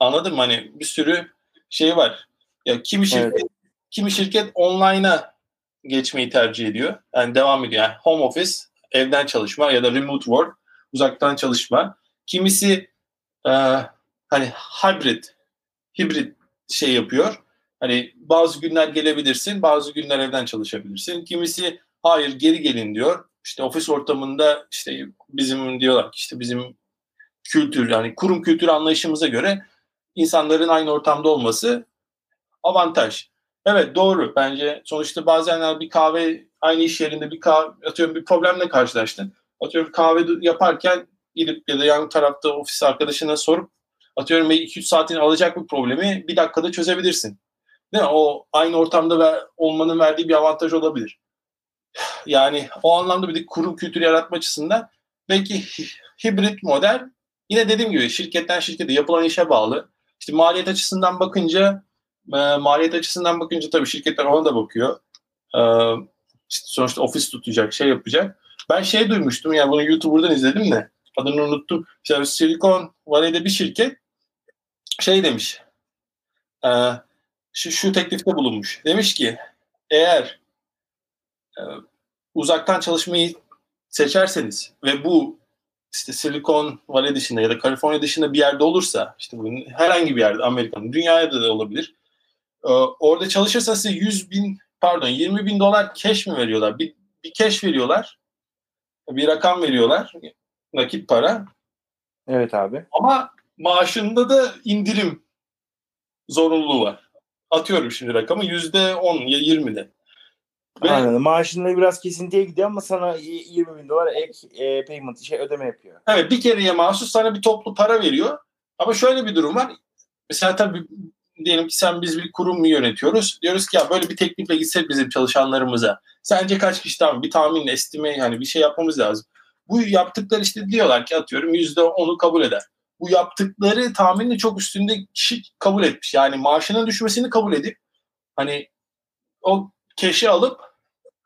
Anladın mı? Hani bir sürü şey var. Ya kimi şirket evet. kimi şirket online'a geçmeyi tercih ediyor. Yani devam ediyor. Yani home office, evden çalışma ya da remote work, uzaktan çalışma. Kimisi e, hani hybrid, hibrit şey yapıyor. Hani bazı günler gelebilirsin, bazı günler evden çalışabilirsin. Kimisi hayır geri gelin diyor. İşte ofis ortamında işte bizim diyorlar ki işte bizim kültür yani kurum kültür anlayışımıza göre insanların aynı ortamda olması avantaj. Evet doğru bence sonuçta bazen bir kahve aynı iş yerinde bir kahve atıyorum bir problemle karşılaştın. Atıyorum kahve yaparken gidip ya da yan tarafta ofis arkadaşına sorup atıyorum 2-3 saatini alacak bir problemi bir dakikada çözebilirsin. Değil mi? O aynı ortamda ve olmanın verdiği bir avantaj olabilir. Yani o anlamda bir de kurum kültürü yaratma açısından belki hibrit model yine dediğim gibi şirketten şirkete yapılan işe bağlı. İşte maliyet açısından bakınca e, maliyet açısından bakınca tabii şirketler ona da bakıyor. E, işte sonuçta ofis tutacak, şey yapacak. Ben şey duymuştum yani bunu YouTuber'dan izledim de adını unuttum. İşte Silicon Valley'de bir şirket şey demiş. E, şu, şu teklifte bulunmuş. Demiş ki eğer e, uzaktan çalışmayı seçerseniz ve bu işte Silikon Valley dışında ya da Kaliforniya dışında bir yerde olursa işte bunun herhangi bir yerde Amerika'nın dünyada da olabilir. E, orada çalışırsa size 100 bin pardon 20 bin dolar cash mi veriyorlar? Bir, bir cash veriyorlar. Bir rakam veriyorlar. Nakit para. Evet abi. Ama maaşında da indirim zorunluluğu var atıyorum şimdi rakamı yüzde on ya yirmide. Ve, Anladım. Maaşında biraz kesintiye gidiyor ama sana 20 bin dolar ek e, payment şey ödeme yapıyor. Evet bir kereye mahsus sana bir toplu para veriyor. Ama şöyle bir durum var. Mesela tabii diyelim ki sen biz bir kurum mu yönetiyoruz? Diyoruz ki ya böyle bir teklifle gitsek bizim çalışanlarımıza. Sence kaç kişi tamam bir tahmin estime yani bir şey yapmamız lazım. Bu yaptıkları işte diyorlar ki atıyorum yüzde onu kabul eder bu yaptıkları tahminin çok üstünde kişi kabul etmiş. Yani maaşının düşmesini kabul edip hani o keşi alıp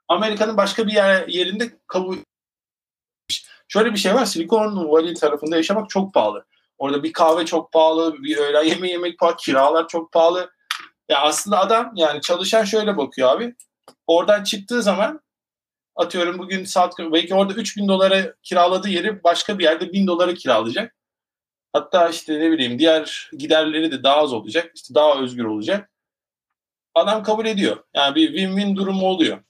Amerika'nın başka bir yer, yerinde kabul etmiş. Şöyle bir şey var. Silikon Valley tarafında yaşamak çok pahalı. Orada bir kahve çok pahalı, bir öğlen yemeği yemek pahalı, kiralar çok pahalı. Ya aslında adam yani çalışan şöyle bakıyor abi. Oradan çıktığı zaman atıyorum bugün saat belki orada 3000 dolara kiraladığı yeri başka bir yerde 1000 dolara kiralayacak. Hatta işte ne bileyim diğer giderleri de daha az olacak. İşte daha özgür olacak. Adam kabul ediyor. Yani bir win-win durumu oluyor.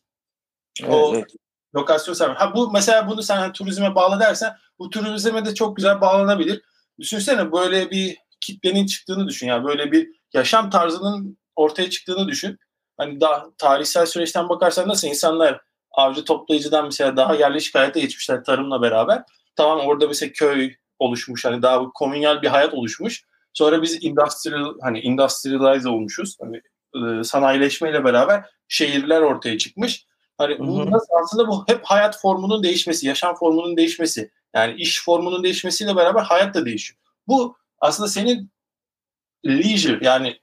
Evet, o evet. lokasyon sen. Ha bu mesela bunu sen hani turizme bağlı dersen bu turizme de çok güzel bağlanabilir. Düşünsene böyle bir kitlenin çıktığını düşün. Yani böyle bir yaşam tarzının ortaya çıktığını düşün. Hani daha tarihsel süreçten bakarsan nasıl insanlar avcı toplayıcıdan mesela daha yerleşik hayata geçmişler tarımla beraber. Tamam orada mesela köy, oluşmuş. Hani daha komünyal bir hayat oluşmuş. Sonra biz industrial hani industrialize olmuşuz. Hani e, sanayileşmeyle beraber şehirler ortaya çıkmış. Hani bu nasıl aslında bu hep hayat formunun değişmesi, yaşam formunun değişmesi. Yani iş formunun değişmesiyle beraber hayat da değişiyor. Bu aslında senin leisure yani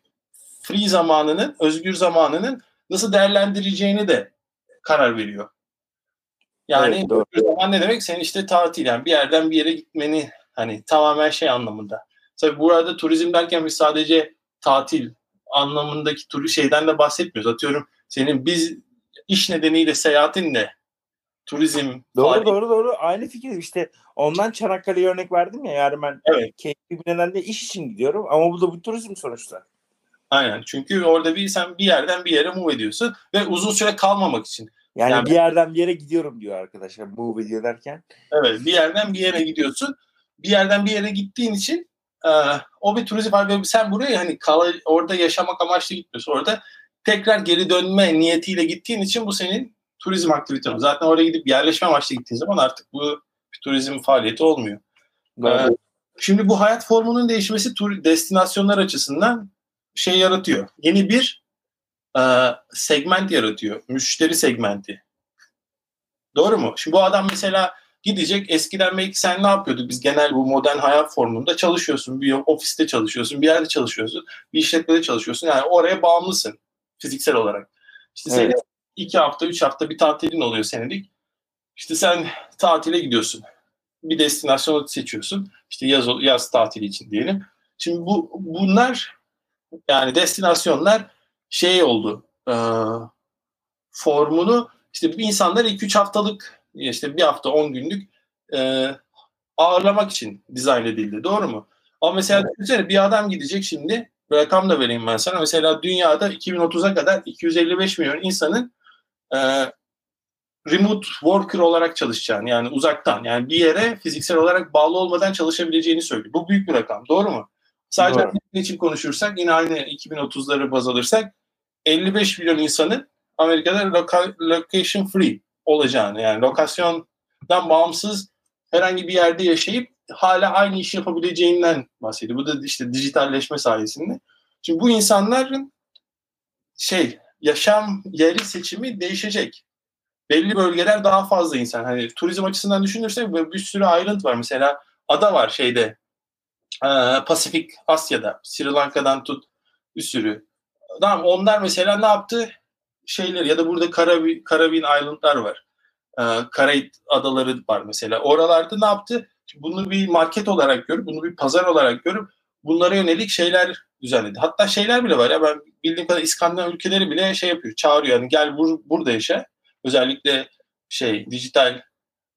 free zamanının, özgür zamanının nasıl değerlendireceğini de karar veriyor. Yani Evet, doğru. zaman ne demek? Senin işte tatil yani bir yerden bir yere gitmeni hani tamamen şey anlamında. Tabii burada turizm derken biz sadece tatil anlamındaki turu şeyden de bahsetmiyoruz. Atıyorum senin biz iş nedeniyle seyahatinle turizm Doğru faaliyeti- doğru doğru. Aynı fikir işte. Ondan Çanakkale'ye örnek verdim ya. Yani ben Evet. keyifli bir nedenle iş için gidiyorum. Ama bu da bu turizm sonuçta. Aynen. Çünkü orada bir sen bir yerden bir yere move ediyorsun ve uzun süre kalmamak için. Yani, Yani- bir yerden bir yere gidiyorum diyor arkadaşlar. Bu video derken. Evet. Bir yerden bir yere gidiyorsun. Bir yerden bir yere gittiğin için e, o bir turizm var sen buraya hani kal orada yaşamak amaçlı gitmiyorsun. Orada tekrar geri dönme niyetiyle gittiğin için bu senin turizm aktiviten. Zaten oraya gidip yerleşme amaçlı gittiğin zaman artık bu bir turizm faaliyeti olmuyor. Evet. Şimdi bu hayat formunun değişmesi tur destinasyonlar açısından şey yaratıyor. Yeni bir e, segment yaratıyor. Müşteri segmenti. Doğru mu? Şimdi bu adam mesela gidecek eskiden belki sen ne yapıyorduk biz genel bu modern hayat formunda çalışıyorsun. Bir ofiste çalışıyorsun, bir yerde çalışıyorsun, bir işletmede çalışıyorsun. Yani oraya bağımlısın fiziksel olarak. İşte senin Evet. iki hafta, üç hafta bir tatilin oluyor senelik. İşte sen tatile gidiyorsun. Bir destinasyon seçiyorsun. İşte yaz, yaz tatili için diyelim. Şimdi bu bunlar yani destinasyonlar şey oldu. E, formunu işte insanlar 2-3 haftalık işte bir hafta 10 günlük e, ağırlamak için dizayn edildi. Doğru mu? Ama mesela düşünsene bir adam gidecek şimdi rakam da vereyim ben sana. Mesela dünyada 2030'a kadar 255 milyon insanın e, remote worker olarak çalışacağını yani uzaktan yani bir yere fiziksel olarak bağlı olmadan çalışabileceğini söylüyor. Bu büyük bir rakam. Doğru mu? Sadece Doğru. İçin konuşursak yine aynı 2030'ları baz alırsak 55 milyon insanın Amerika'da loka- location free olacağını yani lokasyondan bağımsız herhangi bir yerde yaşayıp hala aynı işi yapabileceğinden bahsediyor. Bu da işte dijitalleşme sayesinde. Şimdi bu insanların şey yaşam yeri seçimi değişecek. Belli bölgeler daha fazla insan. Hani turizm açısından düşünürsek bir sürü ayrıntı var. Mesela ada var şeyde Pasifik Asya'da Sri Lanka'dan tut bir sürü. Tamam onlar mesela ne yaptı? Şeyler ya da burada Karabi, Karabin Island'lar var. E, Karayip adaları var mesela. Oralarda ne yaptı? Bunu bir market olarak görüp, bunu bir pazar olarak görüp bunlara yönelik şeyler düzenledi. Hatta şeyler bile var ya ben bildiğim kadar İskandinav ülkeleri bile şey yapıyor, çağırıyor. Yani gel bur, burada yaşa. Özellikle şey dijital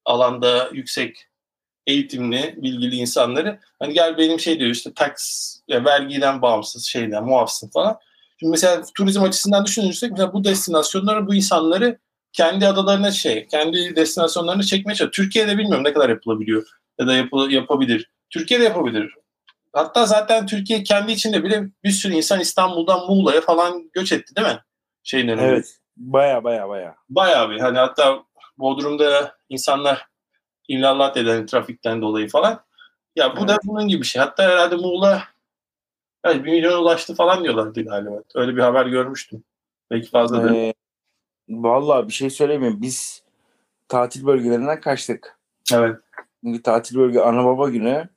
alanda yüksek eğitimli, bilgili insanları hani gel benim şey diyor işte tax ya vergiden bağımsız şeyden muafsın falan. Şimdi mesela turizm açısından düşünürsek mesela bu destinasyonları bu insanları kendi adalarına şey, kendi destinasyonlarına çekmeye çalışıyor. Türkiye'de bilmiyorum ne kadar yapılabiliyor ya da yapı, yapabilir. Türkiye'de yapabilir. Hatta zaten Türkiye kendi içinde bile bir sürü insan İstanbul'dan Muğla'ya falan göç etti değil mi? Şeyin önünde. Evet. Baya baya baya. Bayağı bir hani hatta Bodrum'da insanlar illallah eden trafikten dolayı falan. Ya bu da Evet. bunun gibi bir şey. Hatta herhalde Muğla yani bir milyona ulaştı falan diyorlardı galiba. Öyle bir haber görmüştüm. Belki fazla da. Ee, Vallahi bir şey söyleyeyim Biz tatil bölgelerinden kaçtık. Evet. Çünkü tatil bölge ana baba günü.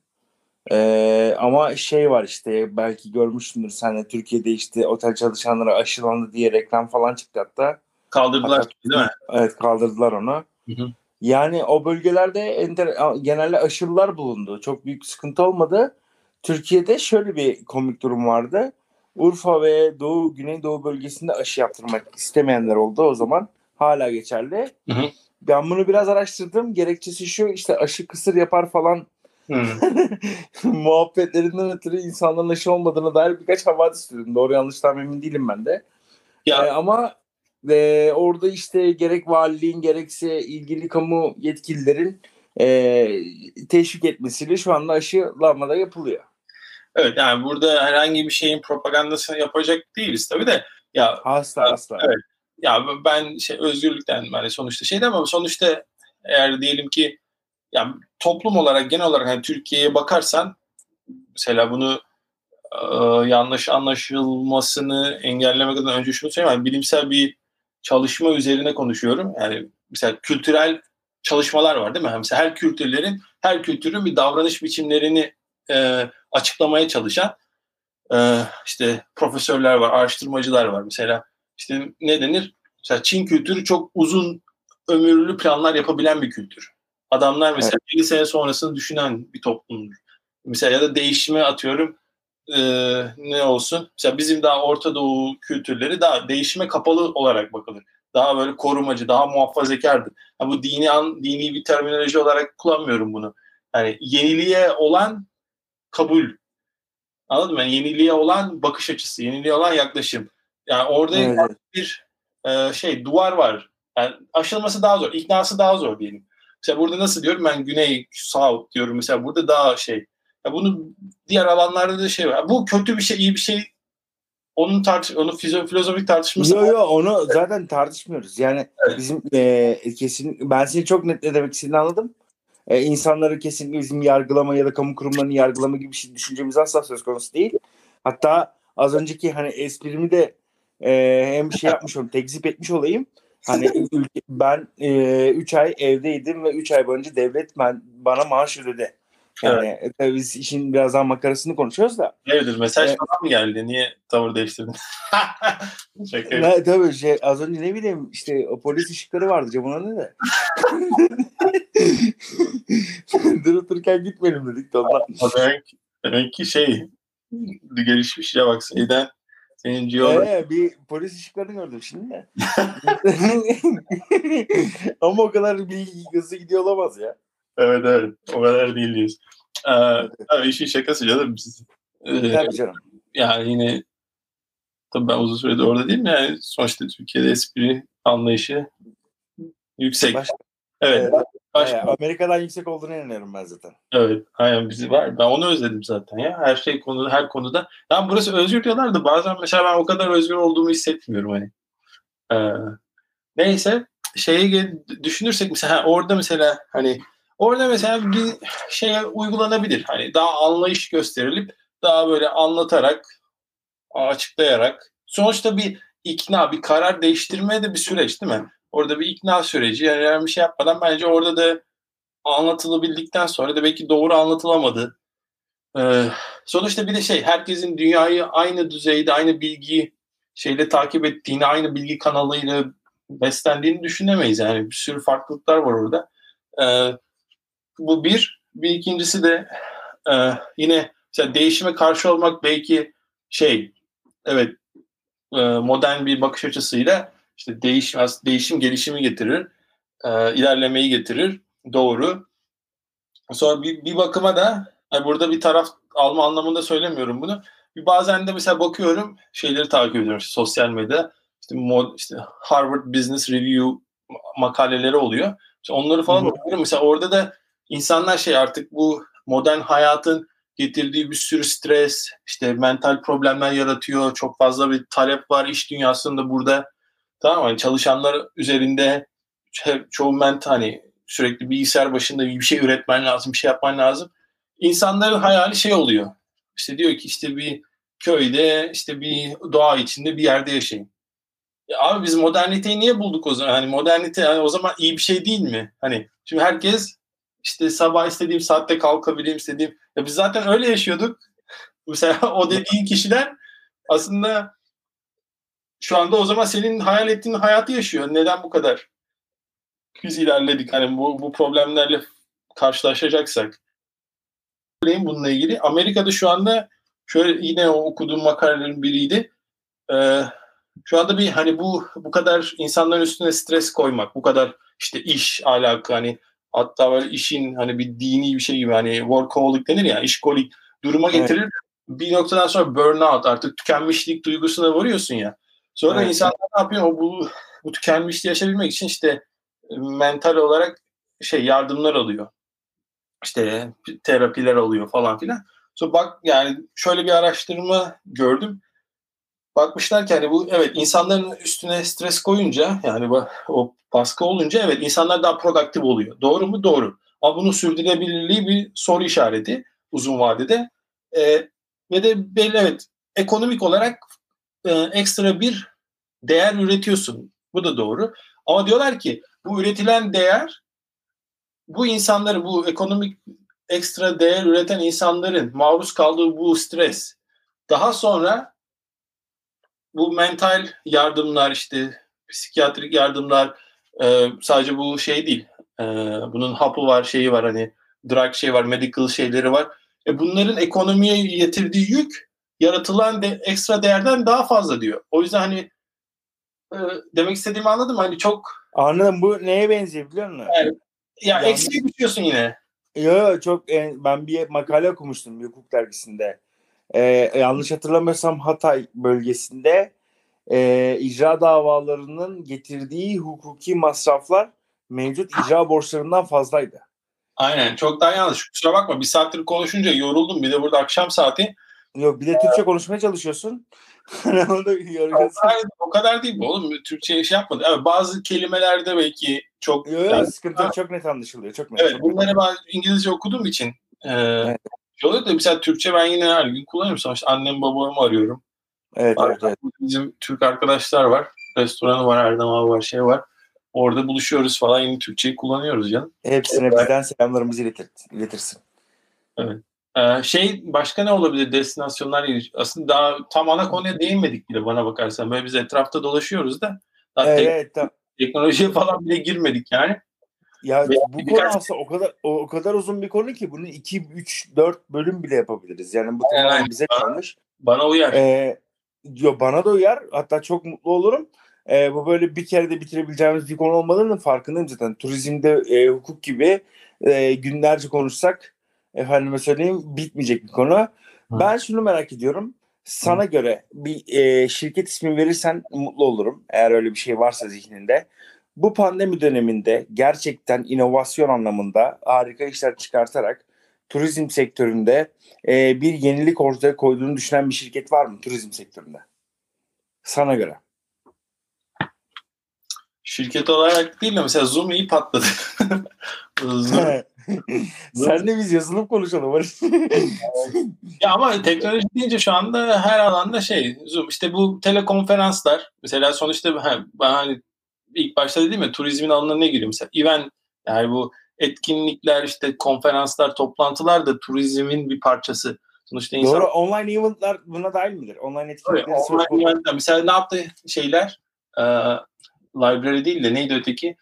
Ee, ama şey var işte belki görmüşsündür sen de Türkiye'de işte otel çalışanları aşılandı diye reklam falan çıktı hatta. Kaldırdılar Hatta- değil mi? Evet kaldırdılar onu. Hı hı. Yani o bölgelerde enter, genelde aşılılar bulundu. Çok büyük sıkıntı olmadı. Türkiye'de şöyle bir komik durum vardı. Urfa ve Doğu Güneydoğu bölgesinde aşı yaptırmak istemeyenler oldu o zaman. Hala geçerli. Hı hı. Ben bunu biraz araştırdım. Gerekçesi şu işte aşı kısır yapar falan muhabbetlerinden ötürü insanların aşı olmadığına dair birkaç havadis duydum. Doğru yanlış tam emin değilim ben de. Ya Ee, ama e, orada işte gerek valiliğin gerekse ilgili kamu yetkililerin e, teşvik etmesiyle şu anda aşılanmada yapılıyor. Evet yani burada herhangi bir şeyin propagandasını yapacak değiliz tabii de. Ya Asla asla. Evet. ya ben şey özgürlükten yani sonuçta şeyden ama sonuçta eğer diyelim ki yani toplum olarak genel olarak hani Türkiye'ye bakarsan mesela bunu e, yanlış anlaşılmasını engellemek adına önce şunu söyleyeyim. Yani bilimsel bir çalışma üzerine konuşuyorum. Yani mesela kültürel çalışmalar var değil mi? Mesela her kültürlerin, her kültürün bir davranış biçimlerini e, açıklamaya çalışan e, işte profesörler var, araştırmacılar var. Mesela işte ne denir? Mesela Çin kültürü çok uzun ömürlü planlar yapabilen bir kültür. Adamlar mesela evet. 50 sene sonrasını düşünen bir toplumdur. Mesela ya da değişime atıyorum e, ne olsun? Mesela bizim daha Orta Doğu kültürleri daha değişime kapalı olarak bakılır. Daha böyle korumacı, daha muhafazakardır. Yani bu dini an, dini bir terminoloji olarak kullanmıyorum bunu. Yani yeniliğe olan kabul. Anladın mı? Yani yeniliğe olan bakış açısı, yeniliğe olan yaklaşım. Yani orada evet. bir e, şey duvar var. Yani aşılması daha zor, iknası daha zor diyelim. Mesela burada nasıl diyorum ben güney, sağ diyorum mesela burada daha şey. Ya bunu diğer alanlarda da şey var. Bu kötü bir şey, iyi bir şey. Onun tartış, onu filozofik tartışması. Yok yok onu zaten tartışmıyoruz. Yani evet. bizim e, kesin ben seni çok net ne demek istediğini anladım. E, insanları kesinlikle bizim yargılama ya da kamu kurumlarını yargılama gibi bir şey düşüncemiz asla söz konusu değil. Hatta az önceki hani esprimi de e, hem şey yapmış olayım, tekzip etmiş olayım. Hani ülke, ben 3 e, ay evdeydim ve 3 ay boyunca devlet ben, bana maaş ödedi. Yani evet. tabii biz işin birazdan makarasını konuşuyoruz da. Nedir? Mesaj ee, falan mı geldi? Niye tavır değiştirdin? Ne, tabii şey, az önce ne bileyim işte o polis ışıkları vardı camın önünde de. Duruturken gitmeyelim dedik de ondan. Demek, demek ki şey gelişmiş ya bak şeyden senin geolog... Ee, bir polis ışıklarını gördüm şimdi de. Ama o kadar bir hızlı gidiyor olamaz ya. Evet evet. O kadar değil diyoruz. Ee, tabii işin şakası canım. Biz, ee, tabii canım. Yani yine tabii ben uzun süredir orada değilim yani sonuçta Türkiye'de espri anlayışı yüksek. Başka, evet. evet. Başka. Amerika'dan yüksek olduğunu inanıyorum ben zaten. Evet. Aynen bizi var. Ben onu özledim zaten ya. Her şey konuda, her konuda. Yani burası özgür diyorlar da bazen mesela ben o kadar özgür olduğumu hissetmiyorum hani. Ee, neyse şeye düşünürsek mesela orada mesela hani orada mesela bir şeye uygulanabilir. Hani daha anlayış gösterilip daha böyle anlatarak açıklayarak sonuçta bir ikna, bir karar değiştirme de bir süreç değil mi? Orada bir ikna süreci yani bir şey yapmadan bence orada da anlatılabildikten sonra da belki doğru anlatılamadı. Ee, sonuçta bir de şey herkesin dünyayı aynı düzeyde aynı bilgiyi şeyle takip ettiğini aynı bilgi kanalıyla beslendiğini düşünemeyiz. Yani bir sürü farklılıklar var orada. Ee, bu bir. Bir ikincisi de e, yine mesela değişime karşı olmak belki şey evet e, modern bir bakış açısıyla işte değiş, değişim gelişimi getirir, e, ilerlemeyi getirir. Doğru. Sonra bir, bir bakıma da yani burada bir taraf alma anlamında söylemiyorum bunu. Bir bazen de mesela bakıyorum şeyleri takip ediyorum işte sosyal medya. İşte, mod, işte Harvard Business Review makaleleri oluyor. İşte onları falan bakıyorum. Mesela orada da insanlar şey artık bu modern hayatın getirdiği bir sürü stres, işte mental problemler yaratıyor. Çok fazla bir talep var iş dünyasında burada. Tamam hani çalışanlar üzerinde çoğu ment hani sürekli bilgisayar başında bir şey üretmen lazım, bir şey yapman lazım. İnsanların hayali şey oluyor. İşte diyor ki işte bir köyde işte bir doğa içinde bir yerde yaşayın. Ya abi biz moderniteyi niye bulduk o zaman? Hani modernite yani o zaman iyi bir şey değil mi? Hani şimdi herkes işte sabah istediğim saatte kalkabileyim istediğim. Ya biz zaten öyle yaşıyorduk. Mesela o dediğin kişiler aslında şu anda o zaman senin hayal ettiğin hayatı yaşıyor. Neden bu kadar biz ilerledik hani bu, bu problemlerle karşılaşacaksak. Bununla ilgili Amerika'da şu anda şöyle yine o okuduğum makalelerin biriydi. Ee, şu anda bir hani bu bu kadar insanların üstüne stres koymak, bu kadar işte iş alaka hani hatta böyle işin hani bir dini bir şey gibi hani workaholic denir ya işkolik duruma getirir. Evet. Bir noktadan sonra burnout artık tükenmişlik duygusuna varıyorsun ya. Sonra evet. insanlar ne yapıyor? O bu, bu tükenmişliği yaşayabilmek için işte e, mental olarak şey yardımlar alıyor. İşte terapiler alıyor falan filan. Sonra bak yani şöyle bir araştırma gördüm. Bakmışlar ki hani bu evet insanların üstüne stres koyunca yani o baskı olunca evet insanlar daha produktif oluyor. Doğru mu? Doğru. Ama bunun sürdürülebilirliği bir soru işareti uzun vadede. Ee, ve de belli evet ekonomik olarak e, ekstra bir değer üretiyorsun. Bu da doğru. Ama diyorlar ki bu üretilen değer bu insanların bu ekonomik ekstra değer üreten insanların maruz kaldığı bu stres Daha sonra bu mental yardımlar işte psikiyatrik yardımlar e, sadece bu şey değil. E, bunun hapı var, şeyi var hani drug şey var, medical şeyleri var. E, bunların ekonomiye getirdiği yük yaratılan de, ekstra değerden daha fazla diyor. O yüzden hani e, demek istediğimi anladım. Hani çok Anladım. Bu neye benziyor biliyor musun? Evet. ya Yalnız- eksiye düşüyorsun yine. Yo, çok e, ben bir makale okumuştum bir hukuk dergisinde. E, yanlış hatırlamıyorsam Hatay bölgesinde e, icra davalarının getirdiği hukuki masraflar mevcut icra borçlarından fazlaydı. Aynen. Çok daha yanlış. Kusura bakma. Bir saattir konuşunca yoruldum. Bir de burada akşam saati. Yok bir de Türkçe konuşmaya çalışıyorsun. Onu da yoruyorsun. O kadar değil bu oğlum. Türkçe iş yapmadı. Evet, bazı kelimelerde belki çok... Yo, yo, Yani- sıkıntı yok. çok net anlaşılıyor. Çok net. Evet çok net. bunları ben İngilizce okuduğum için e, şey oluyor da mesela Türkçe ben yine her gün kullanıyorum. Sonuçta annem babamı arıyorum. Evet, evet, evet. Bizim Türk arkadaşlar var. Restoranı var, Erdem abi var, şey var. Orada buluşuyoruz falan. Yine Türkçeyi kullanıyoruz canım. Hepsine bizden selamlarımızı iletir, iletirsin. Ee, şey başka ne olabilir destinasyonlar? Aslında daha tam ana konuya değinmedik bile bana bakarsan. Böyle biz etrafta dolaşıyoruz da daha tek- Evet, tamam. teknolojiye falan bile girmedik yani. Ya Ve bu konu aslında o kadar o, kadar uzun bir konu ki bunu 2 3 4 bölüm bile yapabiliriz. Yani bu tamamen bize kalmış. Bana uyar. Ee, yo, bana da uyar. Hatta çok mutlu olurum. Ee, bu böyle bir kere de bitirebileceğimiz bir konu olmadığının farkındayım zaten. Turizmde e, hukuk gibi e, günlerce konuşsak efendime söyleyeyim bitmeyecek bir konu. Ben şunu merak ediyorum. Sana göre bir e, şirket ismi verirsen mutlu olurum. Eğer öyle bir şey varsa zihninde. Bu pandemi döneminde gerçekten inovasyon anlamında harika işler çıkartarak turizm sektöründe e, bir yenilik ortaya koyduğunu düşünen bir şirket var mı turizm sektöründe? Sana göre. Şirket olarak değil de mesela Zoom iyi patladı. Zoom. Sen de biz yazılım konuşalım. Barış. ya ama teknoloji deyince şu anda her alanda şey Zoom. İşte bu telekonferanslar mesela sonuçta ben hani ilk başta dedim ya turizmin alanına ne giriyor mesela event yani bu etkinlikler işte konferanslar toplantılar da turizmin bir parçası. Sonuçta insan Doğru. Online eventlar buna dahil midir? Online söz online eventler. Mesela ne yaptı şeyler? Ee, library değil de neydi öteki?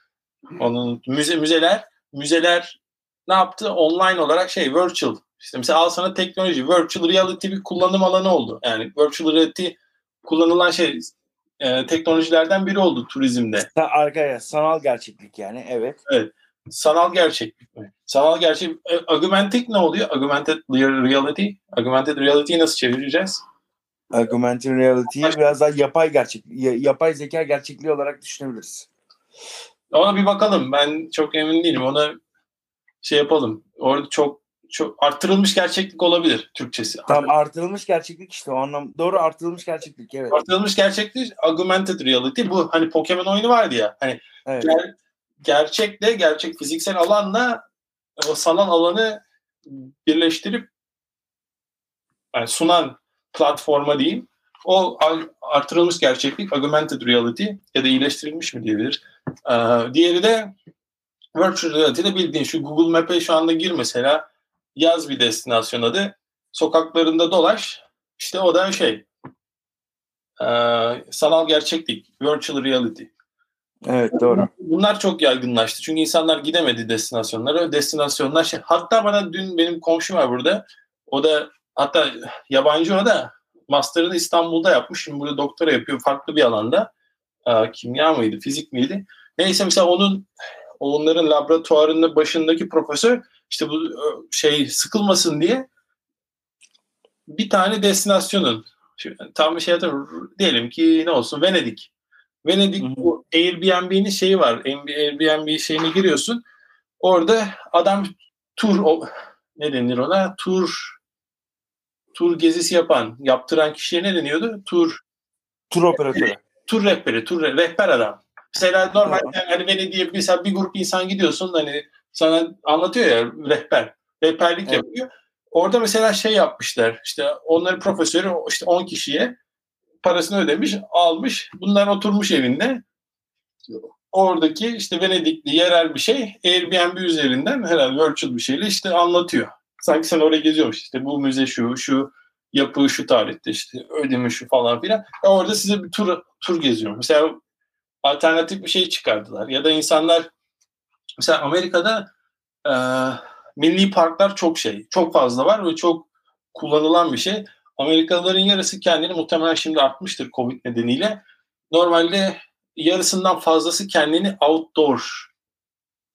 Onun müze müzeler müzeler ne yaptı? Online olarak şey virtual. İşte mesela al sana teknoloji. Virtual reality bir kullanım alanı oldu. Yani virtual reality kullanılan şey e, teknolojilerden biri oldu turizmde. Arkaya sanal gerçeklik yani evet. Sanal gerçeklik mi? Sanal gerçek. E, augmented ne oluyor? Augmented reality. Augmented reality'yi nasıl çevireceğiz? Augmented reality'yi biraz daha yapay gerçek ya- yapay zeka gerçekliği olarak düşünebiliriz. Ona bir bakalım. Ben çok emin değilim. Ona şey yapalım. Orada çok çok arttırılmış gerçeklik olabilir Türkçesi. Tam artırılmış gerçeklik işte o anlam. Doğru artırılmış gerçeklik evet. Artırılmış gerçeklik augmented reality. Bu hani Pokemon oyunu vardı ya. Hani evet. ger- gerçekle gerçek fiziksel alanla o sanal alanı birleştirip yani sunan platforma diyeyim. O artırılmış gerçeklik augmented reality ya da iyileştirilmiş mi diyebilir. Ee, diğeri de virtual reality'de bildiğin şu Google Map'e şu anda gir mesela yaz bir destinasyon adı. Sokaklarında dolaş. İşte o da şey e, sanal gerçeklik, virtual reality. Evet doğru. Bunlar çok yaygınlaştı. Çünkü insanlar gidemedi destinasyonlara. Destinasyonlar şey. Hatta bana dün benim komşum var burada. O da hatta yabancı o da master'ını İstanbul'da yapmış. Şimdi burada doktora yapıyor farklı bir alanda. Kimya mıydı, fizik miydi? Neyse mesela onun onların laboratuvarının başındaki profesör işte bu e, şey sıkılmasın diye bir tane destinasyonun tam bir şey. Diyelim ki ne olsun Venedik. Venedik bu Airbnb'nin şeyi var. Airbnb şeyine giriyorsun. Orada adam tur o, ne denir ona? Tur tur gezisi yapan, yaptıran kişiye ne deniyordu? Tur Tur operatörü. tur rehberi, tur re- rehber adam. Mesela normal yani hani Venedik'e mesela bir grup insan gidiyorsun hani sana anlatıyor ya rehber. Rehberlik Evet. yapıyor. Orada mesela şey yapmışlar. İşte onların profesörü işte 10 kişiye parasını ödemiş, almış. Bunlar oturmuş evinde. Oradaki işte Venedikli yerel bir şey Airbnb üzerinden herhalde virtual bir şeyle işte anlatıyor. Sanki sen oraya geziyormuş. İşte bu müze şu, şu yapı şu tarihte işte ödeme şu falan filan. Ve orada size bir tur tur geziyor. Mesela alternatif bir şey çıkardılar. Ya da insanlar mesela Amerika'da e, milli parklar çok şey, çok fazla var ve çok kullanılan bir şey. Amerikalıların yarısı kendini muhtemelen şimdi artmıştır Covid nedeniyle. Normalde yarısından fazlası kendini outdoor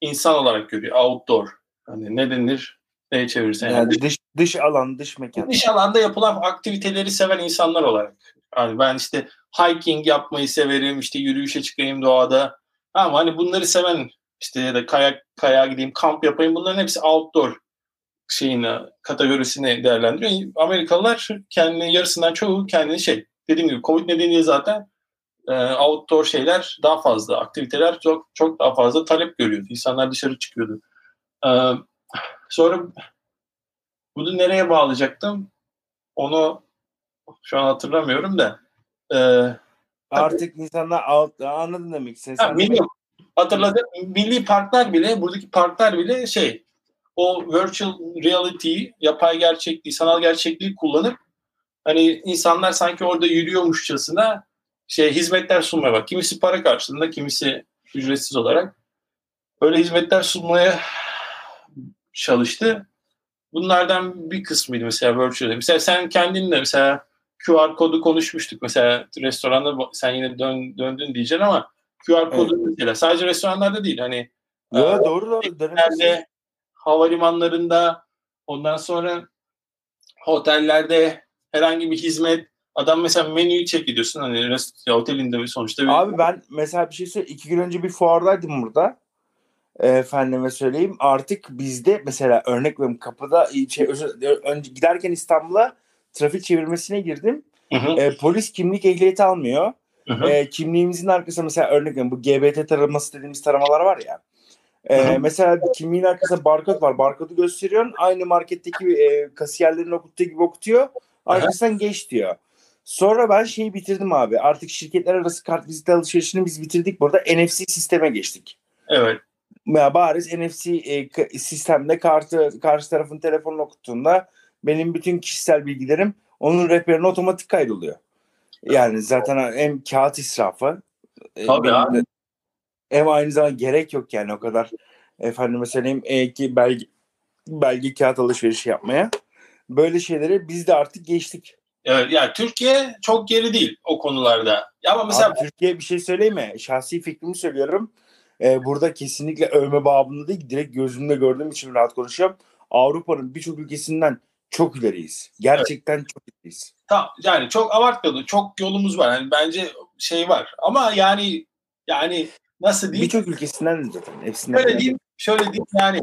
insan olarak görüyor. Outdoor. Hani ne denir? Neye çevirirsen. Yani dış, dış alan, dış mekan. Dış alanda yapılan aktiviteleri seven insanlar olarak. Yani ben işte hiking yapmayı severim, işte yürüyüşe çıkayım doğada. Ama hani bunları seven işte ya da kayak kayağa gideyim, kamp yapayım bunların hepsi outdoor şeyine kategorisine değerlendiriyor. Amerikalılar kendi yarısından çoğu kendini şey dediğim gibi Covid nedeniyle zaten e, outdoor şeyler daha fazla, aktiviteler çok çok daha fazla talep görüyordu. İnsanlar dışarı çıkıyordu. E, sonra bunu nereye bağlayacaktım? Onu şu an hatırlamıyorum da. E, Artık insanlar out, anladın demek istediğini. Ha, milli, hatırladım. Milli parklar bile, buradaki parklar bile şey, o virtual reality, yapay gerçekliği, sanal gerçekliği kullanıp hani insanlar sanki orada yürüyormuşçasına şey hizmetler sunmaya bak. Kimisi para karşılığında, kimisi ücretsiz olarak öyle hizmetler sunmaya çalıştı. Bunlardan bir kısmıydı mesela virtual. Mesela sen kendin de mesela QR kodu konuşmuştuk. Mesela restoranda sen yine dön, döndün diyeceksin ama QR kodu evet. mesela sadece restoranlarda değil hani Yo, doğru doğru. Nerede, havalimanlarında ondan sonra otellerde herhangi bir hizmet adam mesela menüyü çek ediyorsun hani rest, otelinde sonuçta. Bir... Abi ben mesela bir şey söyleyeyim. iki gün önce bir fuardaydım burada. E, efendime söyleyeyim artık bizde mesela örnek veriyorum kapıda şey, önce giderken İstanbul'a trafik çevirmesine girdim. Hı hı. E, polis kimlik ehliyeti almıyor. Hı hı. E, kimliğimizin arkasında mesela örnek veriyorum bu GBT taraması dediğimiz taramalar var ya. E, mesela kimliğin arkasında barkod var. Barkodu gösteriyorsun. Aynı marketteki e, kasiyerlerin okuttuğu gibi okutuyor. Arkasından geç diyor. Sonra ben şeyi bitirdim abi. Artık şirketler arası kart vizit alışverişini biz bitirdik. Burada NFC sisteme geçtik. Evet. Ya bariz NFC e, sistemde kartı karşı tarafın telefonunu okuttuğunda benim bütün kişisel bilgilerim onun rehberine otomatik kaydoluyor. Yani zaten hem kağıt israfı Tabii abi. hem aynı zamanda gerek yok yani o kadar efendim söyleyeyim e, ki belge belge kağıt alışverişi yapmaya. Böyle şeyleri biz de artık geçtik. Evet yani Türkiye çok geri değil o konularda. Ya ama mesela Abi, Türkiye bir şey söyleyeyim mi? Şahsi fikrimi söylüyorum. Ee, burada kesinlikle övme babında değil direkt gözümle gördüğüm için rahat konuşuyorum. Avrupa'nın birçok ülkesinden çok ileriyiz. Gerçekten evet. çok ileriyiz. Tamam yani çok abartmadı. Çok yolumuz var. Yani bence şey var. Ama yani yani nasıl diyeyim? Birçok ülkesinden de zaten. Hepsinden şöyle diyeyim, şöyle diyeyim yani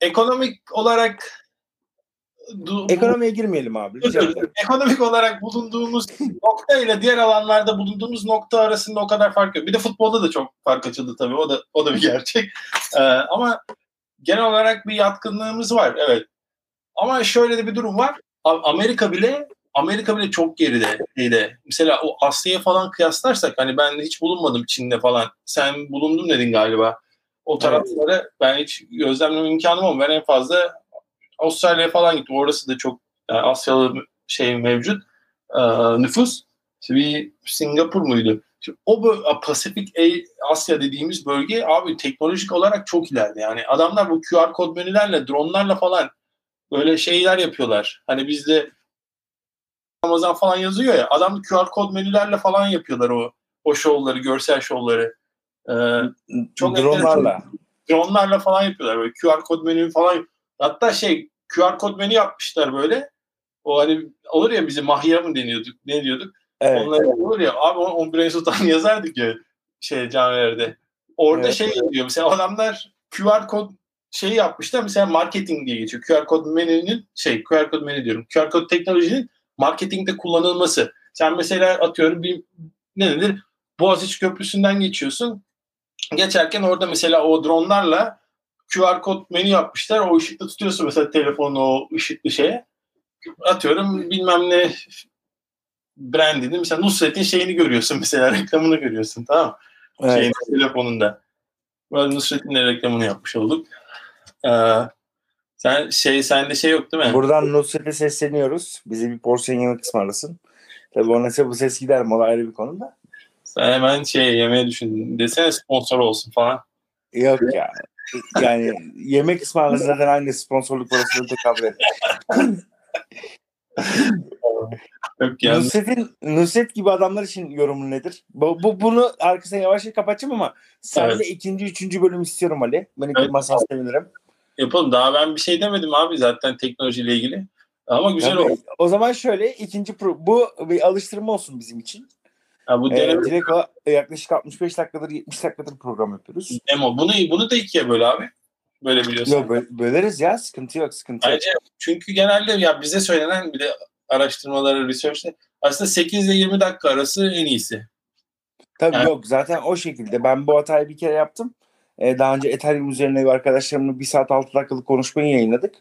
ekonomik olarak Ekonomiye girmeyelim abi. Ekonomik olarak bulunduğumuz nokta ile diğer alanlarda bulunduğumuz nokta arasında o kadar fark yok. Bir de futbolda da çok fark açıldı tabii. O da o da bir gerçek. Ee, ama genel olarak bir yatkınlığımız var. Evet. Ama şöyle de bir durum var. Amerika bile Amerika bile çok geride. Şeyde. Mesela o Asya'ya falan kıyaslarsak hani ben hiç bulunmadım Çin'de falan. Sen bulundun dedin galiba. O taraflara evet. ben hiç gözlemleme imkanım olmadı. Ben en fazla Avustralya'ya falan gittim. Orası da çok yani Asyalı şey mevcut. Ee, nüfus. İşte bir Singapur muydu? Şimdi o Pasifik Asya dediğimiz bölge abi teknolojik olarak çok ileride. Yani adamlar bu QR kod menülerle, dronlarla falan böyle şeyler yapıyorlar. Hani bizde Ramazan falan yazıyor ya. Adam QR kod menülerle falan yapıyorlar o o şovları, görsel şovları. Ee, çok dronlarla. Dronlarla falan yapıyorlar. Böyle QR kod menü falan. Hatta şey QR kod menü yapmışlar böyle. O hani olur ya bize mahya mı deniyorduk, ne diyorduk? Evet. Onlar olur ya abi 11. Sultan yazardık ya şey camilerde. Orada evet. şey diyor mesela adamlar QR kod şeyi yapmışlar mesela marketing diye geçiyor. QR kod menünün şey QR kod menü diyorum. QR kod teknolojinin marketingde kullanılması. Sen mesela atıyorum bir ne nedir? Boğaziçi Köprüsü'nden geçiyorsun. Geçerken orada mesela o dronlarla QR kod menü yapmışlar. O ışıkta tutuyorsun mesela telefonu o ışıklı şeye. Atıyorum bilmem ne brandini mesela Nusret'in şeyini görüyorsun mesela reklamını görüyorsun tamam evet. Şeyin telefonunda. Böyle Nusret'in reklamını yapmış olduk. Ee, Sen şey sende şey yok değil mi? Buradan Nusret'e sesleniyoruz. Bize bir porsiyon yemek ısmarlasın. Tabii ona ise bu ses gider mi? O da ayrı bir konu da. Sen hemen şey yemeği düşündün. Desene sponsor olsun falan. Yok ya. Yani yemek ısmarlasın zaten aynı sponsorluk parasını tekabül eder. Yani. Nusret'in Nusret gibi adamlar için yorumun nedir? Bu, bu bunu arkasına yavaş yavaş kapatacağım ama sen Evet. ikinci, üçüncü bölüm istiyorum Ali. Beni Evet. kırmazsan sevinirim. Yapalım. Daha ben bir şey demedim abi zaten teknolojiyle ilgili. Ama güzel oldu. O zaman şöyle ikinci pro, bu bir alıştırma olsun bizim için. Ha, bu Ee, direkt o- yaklaşık 65 dakikadır 70 dakikadır program yapıyoruz. demo. Bunu bunu da ikiye böyle abi. Böyle biliyorsun. Yok bö- böleriz ya sıkıntı yok sıkıntı yok. Bence çünkü genelde ya bize söylenen bir de araştırmaları, research'te aslında 8 ile 20 dakika arası en iyisi. Tabii Yani- yok zaten o şekilde. Ben bu hatayı bir kere yaptım. Ee, daha önce Ethereum üzerine arkadaşlarımla 1 saat 6 dakikalık konuşmayı yayınladık.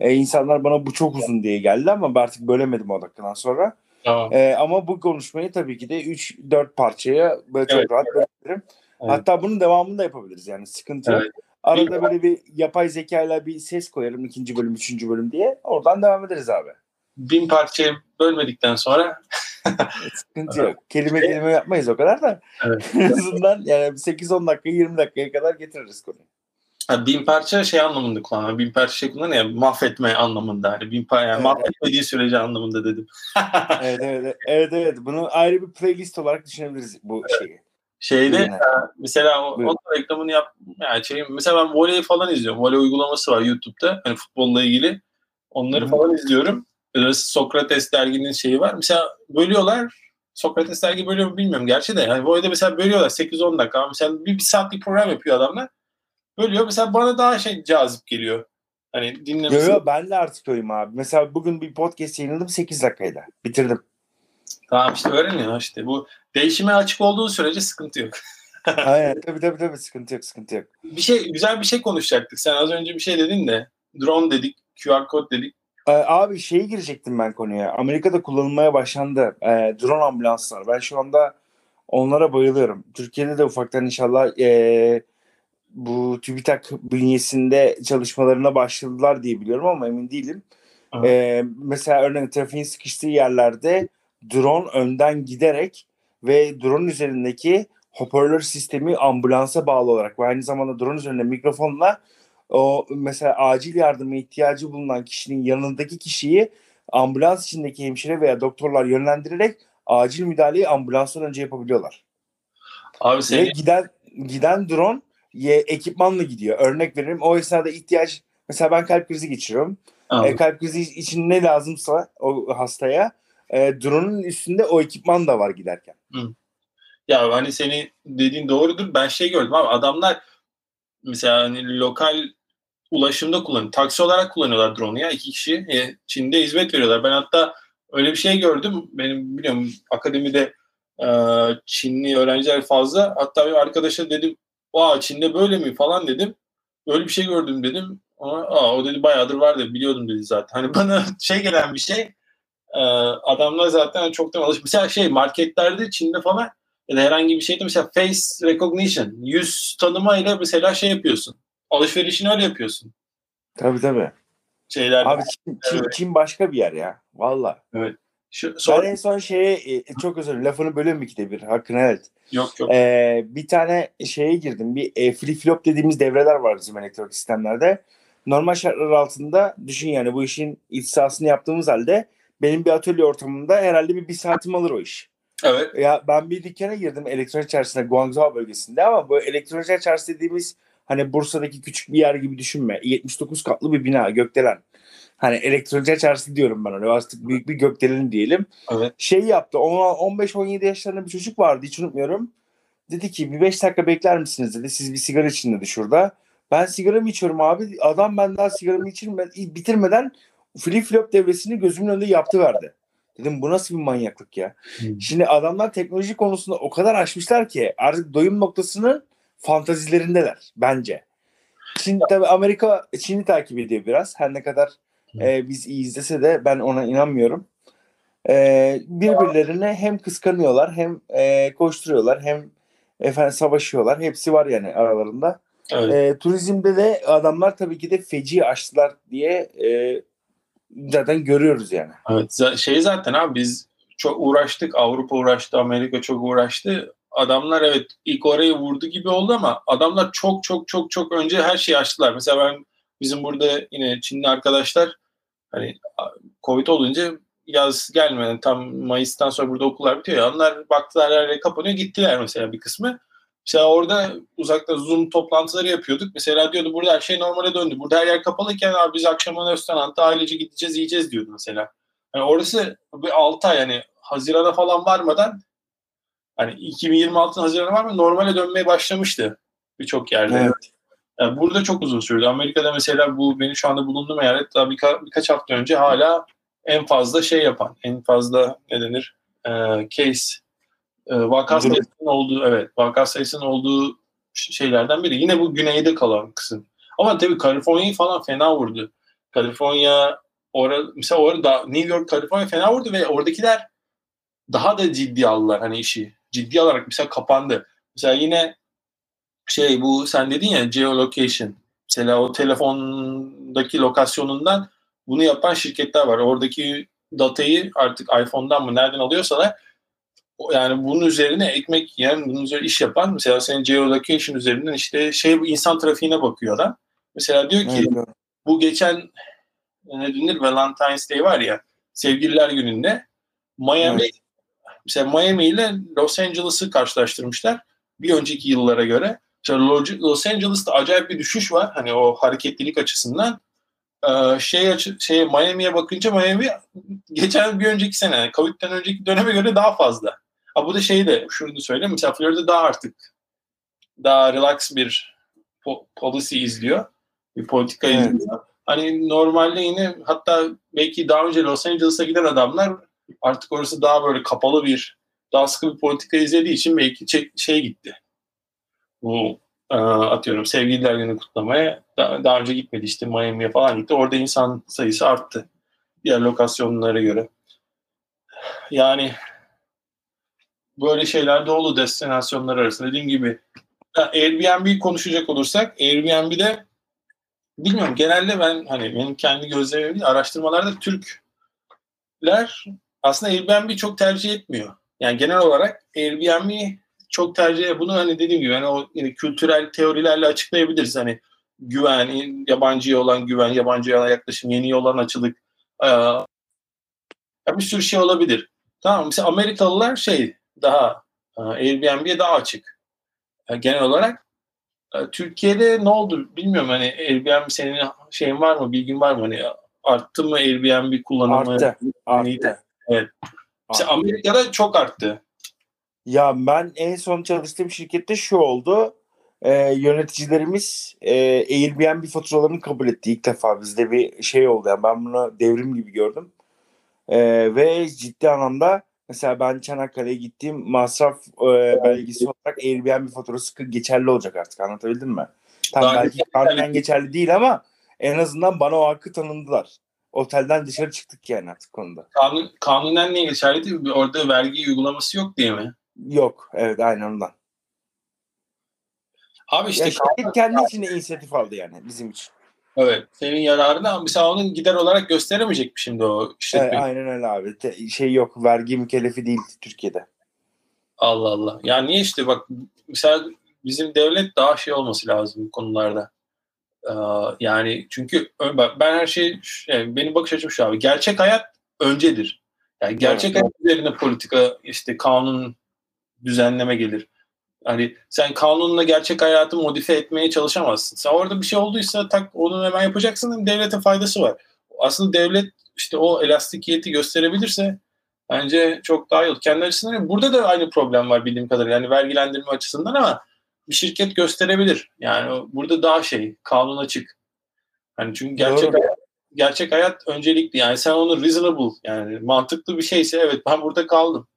Ee, insanlar bana bu çok uzun diye geldi ama ben artık bölemedim o dakikadan sonra. Tamam. Ee, ama bu konuşmayı tabii ki de 3-4 parçaya böyle çok Evet. rahat bölebilirim. Evet. Hatta bunun devamını da yapabiliriz yani sıkıntı yok. Evet. Arada böyle bir yapay zekayla bir ses koyarım ikinci bölüm, üçüncü bölüm diye. Oradan devam ederiz abi. Bin parçaya bölmedikten sonra Sıkıntı yok. Kelime kelime yapmayız o kadar da. Evet. en azından yani 8-10 dakika 20 dakikaya kadar getiririz konuyu. ha, bin parça şey anlamında kullanıyor. Bin parça şey kullanıyor ya mahvetme anlamında. Hani bin parça yani Evet. mahvetmediği sürece anlamında dedim. Evet evet evet evet. Bunu ayrı bir playlist olarak düşünebiliriz bu şeyi. Şeyde Buyurun. ha, mesela o, Buyurun. o da reklamını yap yani şey, mesela ben voley falan izliyorum. Voley uygulaması var YouTube'da. Hani futbolla ilgili. Onları Hı hı. falan izliyorum. Sokrates derginin şeyi var. Mesela bölüyorlar. Sokrates dergi bölüyor mu bilmiyorum gerçi de. Yani voleyde mesela bölüyorlar 8-10 dakika. Mesela bir, bir saatlik program yapıyor adamlar. Bölüyor. Mesela bana daha şey cazip geliyor. Hani dinlemesi. yo ben de artık öyleyim abi. Mesela bugün bir podcast yayınladım 8 dakikaydı. Bitirdim. Tamam işte öğreniyor işte. Bu değişime açık olduğu sürece sıkıntı yok. Aynen tabii tabii tabii sıkıntı yok sıkıntı yok. Bir şey güzel bir şey konuşacaktık. Sen az önce bir şey dedin de drone dedik, QR kod dedik. Ee, abi şeye girecektim ben konuya. Amerika'da kullanılmaya başlandı. Ee, drone ambulanslar. Ben şu anda onlara bayılıyorum. Türkiye'de de ufaktan inşallah ee, bu TÜBİTAK bünyesinde çalışmalarına başladılar diye biliyorum ama emin değilim. Ee, mesela örneğin trafiğin sıkıştığı yerlerde drone önden giderek ve drone üzerindeki hoparlör sistemi ambulansa bağlı olarak ve aynı zamanda drone üzerinde mikrofonla o mesela acil yardıma ihtiyacı bulunan kişinin yanındaki kişiyi ambulans içindeki hemşire veya doktorlar yönlendirerek acil müdahaleyi ambulanstan önce yapabiliyorlar. Abi Ve seni giden giden drone ye, ekipmanla gidiyor. Örnek veririm o esnada ihtiyaç mesela ben kalp krizi geçiriyorum. E, kalp krizi için ne lazımsa o hastaya e, drone'un üstünde o ekipman da var giderken. Ya hani seni dediğin doğrudur. Ben şey gördüm abi adamlar mesela hani lokal ulaşımda kullanıyor. Taksi olarak kullanıyorlar drone'u ya iki kişi. E, Çin'de hizmet veriyorlar. Ben hatta öyle bir şey gördüm. Benim biliyorum akademide e, Çinli öğrenciler fazla. Hatta bir arkadaşa dedim Aa Çin'de böyle mi falan dedim. Öyle bir şey gördüm dedim. Aa, o dedi bayağıdır var dedi biliyordum dedi zaten. Hani bana şey gelen bir şey e, adamlar zaten çoktan alışmış. Mesela şey marketlerde Çin'de falan ya da herhangi bir şeyde mesela face recognition, yüz tanımayla mesela şey yapıyorsun. Alışverişini öyle yapıyorsun. Tabii tabii. Şeyler. Abi Çin, Çin, Evet. Çin başka bir yer ya. Valla. Şu, Ben sonra, en son şeye e, çok özür dilerim lafını bölüyorum ikide bir. Hakkını helal et. yok yok. Ee, bir tane şeye girdim. Bir e, flip flop dediğimiz devreler var bizim elektronik sistemlerde. Normal şartlar altında düşün yani bu işin ihtisasını yaptığımız halde benim bir atölye ortamında herhalde bir, bir saatim alır o iş. Evet. Ya ben bir dükkana girdim elektronik çarşısında Guangzhou bölgesinde ama bu elektronik çarşı dediğimiz hani Bursa'daki küçük bir yer gibi düşünme. 79 katlı bir bina gökdelen. Hani elektronik çarşısı diyorum ben ona. Artık büyük bir gökdelen diyelim. Evet. Şey yaptı. 15-17 yaşlarında bir çocuk vardı hiç unutmuyorum. Dedi ki bir 5 dakika bekler misiniz dedi. Siz bir sigara için dedi şurada. Ben sigaramı içiyorum abi. Adam ben daha sigaramı içirme, bitirmeden flip flop devresini gözümün önünde yaptı verdi. Dedim bu nasıl bir manyaklık ya. Hmm. Şimdi adamlar teknoloji konusunda o kadar aşmışlar ki artık doyum noktasının fantazilerindeler bence. Çin tabii Amerika Çin'i takip ediyor biraz. Her ne kadar e, biz iyi izlese de ben ona inanmıyorum. E, birbirlerine hem kıskanıyorlar hem e, koşturuyorlar hem efendim savaşıyorlar. Hepsi var yani aralarında. Evet. E, turizmde de adamlar tabii ki de feci açtılar diye e, zaten görüyoruz yani. Evet. Şey zaten abi biz çok uğraştık. Avrupa uğraştı, Amerika çok uğraştı. Adamlar evet ilk orayı vurdu gibi oldu ama adamlar çok çok çok çok önce her şeyi açtılar. Mesela ben bizim burada yine Çinli arkadaşlar hani Covid olunca yaz gelmeden tam Mayıs'tan sonra burada okullar bitiyor ya. Onlar baktılar her yer kapanıyor gittiler mesela bir kısmı. Mesela orada uzakta Zoom toplantıları yapıyorduk. Mesela diyordu burada her şey normale döndü. Burada her yer kapalıyken abi biz akşamın restoranda ailece gideceğiz yiyeceğiz diyordu mesela. Yani orası bir 6 ay yani Haziran'a falan varmadan hani 2026'ın Haziran'a var mı normale dönmeye başlamıştı birçok yerde. Evet. Yani burada çok uzun sürdü. Amerika'da mesela bu benim şu anda bulunduğum eyalet daha birka, birkaç hafta önce hala en fazla şey yapan, en fazla ne denir? Ee, case e, vaka Durum. sayısının olduğu evet vaka sayısının olduğu şeylerden biri. Yine bu güneyde kalan kısım. Ama tabii Kaliforniya'yı falan fena vurdu. Kaliforniya orada mesela orada New York, Kaliforniya fena vurdu ve oradakiler daha da ciddi aldılar hani işi. Ciddi alarak mesela kapandı. Mesela yine şey bu sen dedin ya geolocation. Mesela o telefondaki lokasyonundan bunu yapan şirketler var. Oradaki datayı artık iPhone'dan mı nereden alıyorsalar yani bunun üzerine ekmek yiyen, bunun üzerine iş yapan mesela senin geolocation üzerinden işte şey bu insan trafiğine bakıyor adam. Mesela diyor ki Evet. bu geçen ne denir Valentine's Day var ya sevgililer gününde Miami Evet. mesela Miami ile Los Angeles'ı karşılaştırmışlar bir önceki yıllara göre. Mesela Lo- Los Angeles'ta acayip bir düşüş var hani o hareketlilik açısından. Ee, şey şey Miami'ye bakınca Miami geçen bir önceki sene Covid'den önceki döneme göre daha fazla. Ha bu da şey de şunu söyleyeyim mesela Florida daha artık daha relax bir po- policy izliyor. Bir politika Evet. izliyor. Hani normalde yine hatta belki daha önce Los Angeles'a giden adamlar artık orası daha böyle kapalı bir daha sıkı bir politika izlediği için belki çek- şey gitti. Bu e, atıyorum sevgililer günü kutlamaya daha, daha önce gitmedi işte Miami'ye falan gitti. Orada insan sayısı arttı. Diğer lokasyonlara göre. Yani böyle şeyler dolu destinasyonlar arasında. Dediğim gibi Airbnb konuşacak olursak Airbnb'de bilmiyorum genelde ben hani benim kendi gözlemim araştırmalarda Türkler aslında Airbnb çok tercih etmiyor. Yani genel olarak Airbnb çok tercih bunu hani dediğim gibi hani o yine kültürel teorilerle açıklayabiliriz. Hani güven, yabancıya olan güven, yabancıya olan yaklaşım, yeniye olan açılık ee, bir sürü şey olabilir. Tamam mesela Amerikalılar şey daha e, Airbnb'ye daha açık. E, Genel olarak E, Türkiye'de ne oldu bilmiyorum hani Airbnb senin şeyin var mı bilgin var mı hani arttı mı Airbnb kullanımı? Arttı. Neydi? Arttı. Evet. Mesela Arttı. Amerika'da çok arttı. Ya ben en son çalıştığım şirkette şu oldu. Ee, yöneticilerimiz e, Airbnb faturalarını kabul etti ilk defa. Bizde bir şey oldu. Yani ben bunu devrim gibi gördüm. Ee, ve ciddi anlamda mesela ben Çanakkale'ye gittiğim masraf e, belgesi olarak Airbnb faturası geçerli olacak artık. Anlatabildim mi? Tam Daha belki kanunen geçerli değil ama en azından bana o hakkı tanındılar. Otelden dışarı çıktık yani artık konuda. Kanun, kanunen niye geçerli değil mi? Orada vergi uygulaması yok diye mi? Yok. Evet aynen ondan. Abi işte Ya şirket kendi içinde inisiyatif aldı yani bizim için. Evet senin yararına ama mesela onun gider olarak gösteremeyecek mi şimdi o Evet, işletme? aynen öyle abi. Te- şey yok. Vergi mükellefi değil Türkiye'de. Allah Allah. Ya niye işte bak mesela bizim devlet daha şey olması lazım bu konularda. Ee, yani çünkü ben her şey yani benim bakış açım şu abi. Gerçek hayat öncedir. Yani gerçek Evet, hayat üzerine politika işte kanun düzenleme gelir. Hani sen kanunla gerçek hayatı modifiye etmeye çalışamazsın. Sen orada bir şey olduysa tak onu hemen yapacaksın. Devlete faydası var. Aslında devlet işte o elastikiyeti gösterebilirse bence çok daha iyi olur. Kendi açısından burada da aynı problem var bildiğim kadarıyla. Yani vergilendirme açısından ama bir şirket gösterebilir. Yani burada daha şey kanun açık. Hani çünkü gerçek Doğru. hayat, gerçek hayat öncelikli. Yani sen onu reasonable yani mantıklı bir şeyse evet ben burada kaldım.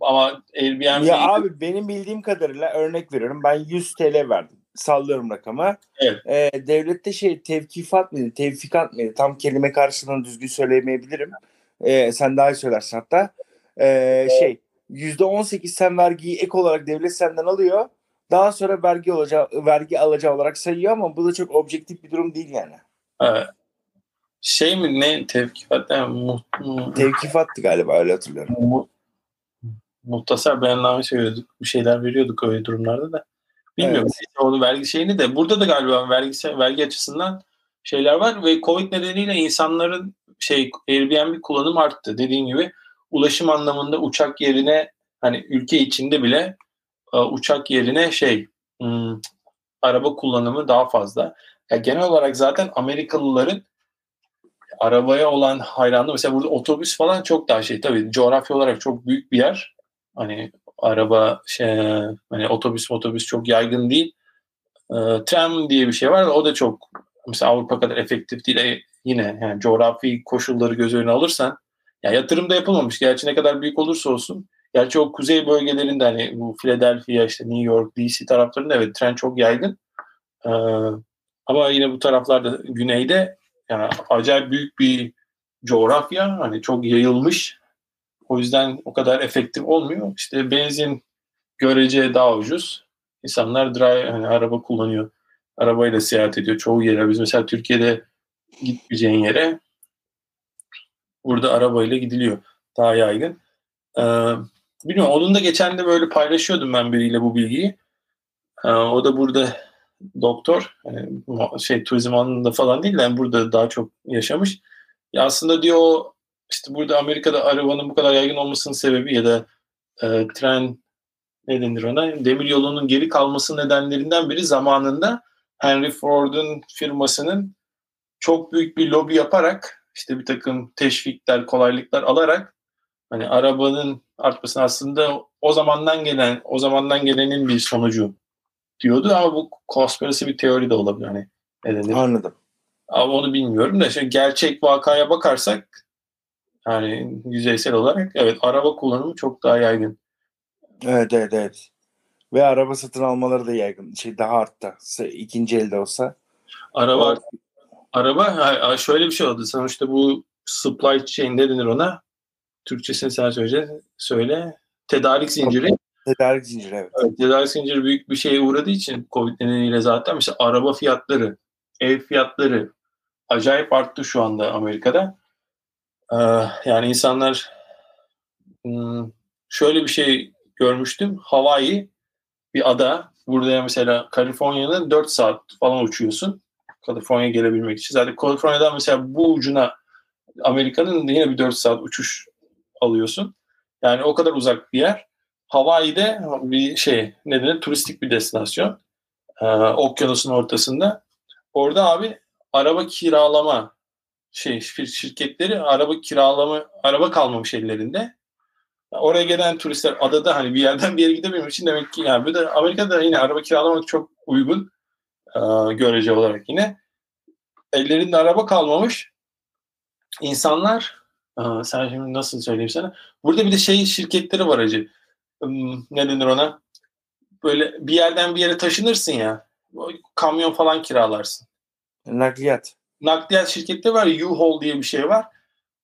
Ama Airbnb Ya abi benim bildiğim kadarıyla örnek veriyorum. Ben 100 TL verdim. Sallıyorum rakamı. Evet. Ee, devlette şey tevkifat mıydı? Tevfikat mıydı? Tam kelime karşılığını düzgün söyleyemeyebilirim. Ee, sen daha iyi söylersin hatta. Ee, şey %18 sen vergiyi ek olarak devlet senden alıyor. daha sonra vergi alacağı, vergi alacağı olarak sayıyor ama bu da çok objektif bir durum değil yani. Evet. Şey mi ne tevkifat mu, mu, Tevkifattı galiba öyle hatırlıyorum. mu, muhtasar beyanname söylüyorduk. Bir şeyler veriyorduk öyle durumlarda da. Bilmiyorum. Evet. Onu vergi şeyini de burada da galiba vergi vergi açısından şeyler var ve Covid nedeniyle insanların şey Airbnb kullanım arttı. Dediğin gibi ulaşım anlamında uçak yerine hani ülke içinde bile e, uçak yerine şey hmm, araba kullanımı daha fazla. Ya genel olarak zaten Amerikalıların arabaya olan hayranlığı mesela burada otobüs falan çok daha şey tabii coğrafya olarak çok büyük bir yer. Hani araba şey hani otobüs otobüs çok yaygın değil. E, tram diye bir şey var. O da çok mesela Avrupa kadar efektif değil. E, yine yani coğrafi koşulları göz önüne alırsan ya yatırım da yapılmamış. Gerçi ne kadar büyük olursa olsun. Gerçi o kuzey bölgelerinde hani bu Philadelphia işte New York, DC taraflarında evet tren çok yaygın. Ee, ama yine bu taraflarda güneyde yani acayip büyük bir coğrafya hani çok yayılmış. O yüzden o kadar efektif olmuyor. İşte benzin görece daha ucuz. İnsanlar drive hani araba kullanıyor. Arabayla seyahat ediyor çoğu yere. Biz mesela Türkiye'de gitmeyeceğin yere burada arabayla gidiliyor. Daha yaygın. Ee, bilmiyorum onun da geçen de böyle paylaşıyordum ben biriyle bu bilgiyi. Ee, o da burada doktor yani şey turizm alanında falan değil de yani burada daha çok yaşamış. Ya aslında diyor işte burada Amerika'da arabanın bu kadar yaygın olmasının sebebi ya da e, tren ne denir ona demir yolunun geri kalması nedenlerinden biri zamanında Henry Ford'un firmasının çok büyük bir lobi yaparak işte bir takım teşvikler, kolaylıklar alarak hani arabanın artmasını aslında o zamandan gelen o zamandan gelenin bir sonucu diyordu ama bu konspirasi bir teori de olabilir hani ne denir? Anladım. Ama onu bilmiyorum da şimdi gerçek vakaya bakarsak yani yüzeysel olarak evet araba kullanımı çok daha yaygın. Evet evet evet. Ve araba satın almaları da yaygın. Şey daha arttı. İkinci elde olsa. Araba O- araba şöyle bir şey oldu. Sonuçta bu supply chain ne denir ona? Türkçesini sen söyle. Söyle. Tedarik zinciri. Tedarik zinciri evet. Evet, tedarik zinciri büyük bir şeye uğradığı için Covid nedeniyle zaten mesela araba fiyatları, ev fiyatları acayip arttı şu anda Amerika'da. Ee, yani insanlar hmm, şöyle bir şey görmüştüm. Hawaii bir ada. Burada mesela Kaliforniya'da 4 saat falan uçuyorsun. Kaliforniya gelebilmek için. Zaten Kaliforniya'dan mesela bu ucuna Amerika'nın yine bir 4 saat uçuş alıyorsun. Yani o kadar uzak bir yer. Hawaii'de bir şey ne turistik bir destinasyon. Ee, okyanusun ortasında. Orada abi araba kiralama şey şir- şirketleri araba kiralama araba kalmamış ellerinde. Oraya gelen turistler adada hani bir yerden bir yere gidebilmek için demek ki yani bir de Amerika'da yine araba kiralamak çok uygun e, görece olarak yine. Ellerinde araba kalmamış. İnsanlar e, sen şimdi nasıl söyleyeyim sana? Burada bir de şey şirketleri var acı. Hmm, Ne denir ona? Böyle bir yerden bir yere taşınırsın ya. Kamyon falan kiralarsın Nakliyat. Nakliyat şirketleri var. U-Haul diye bir şey var.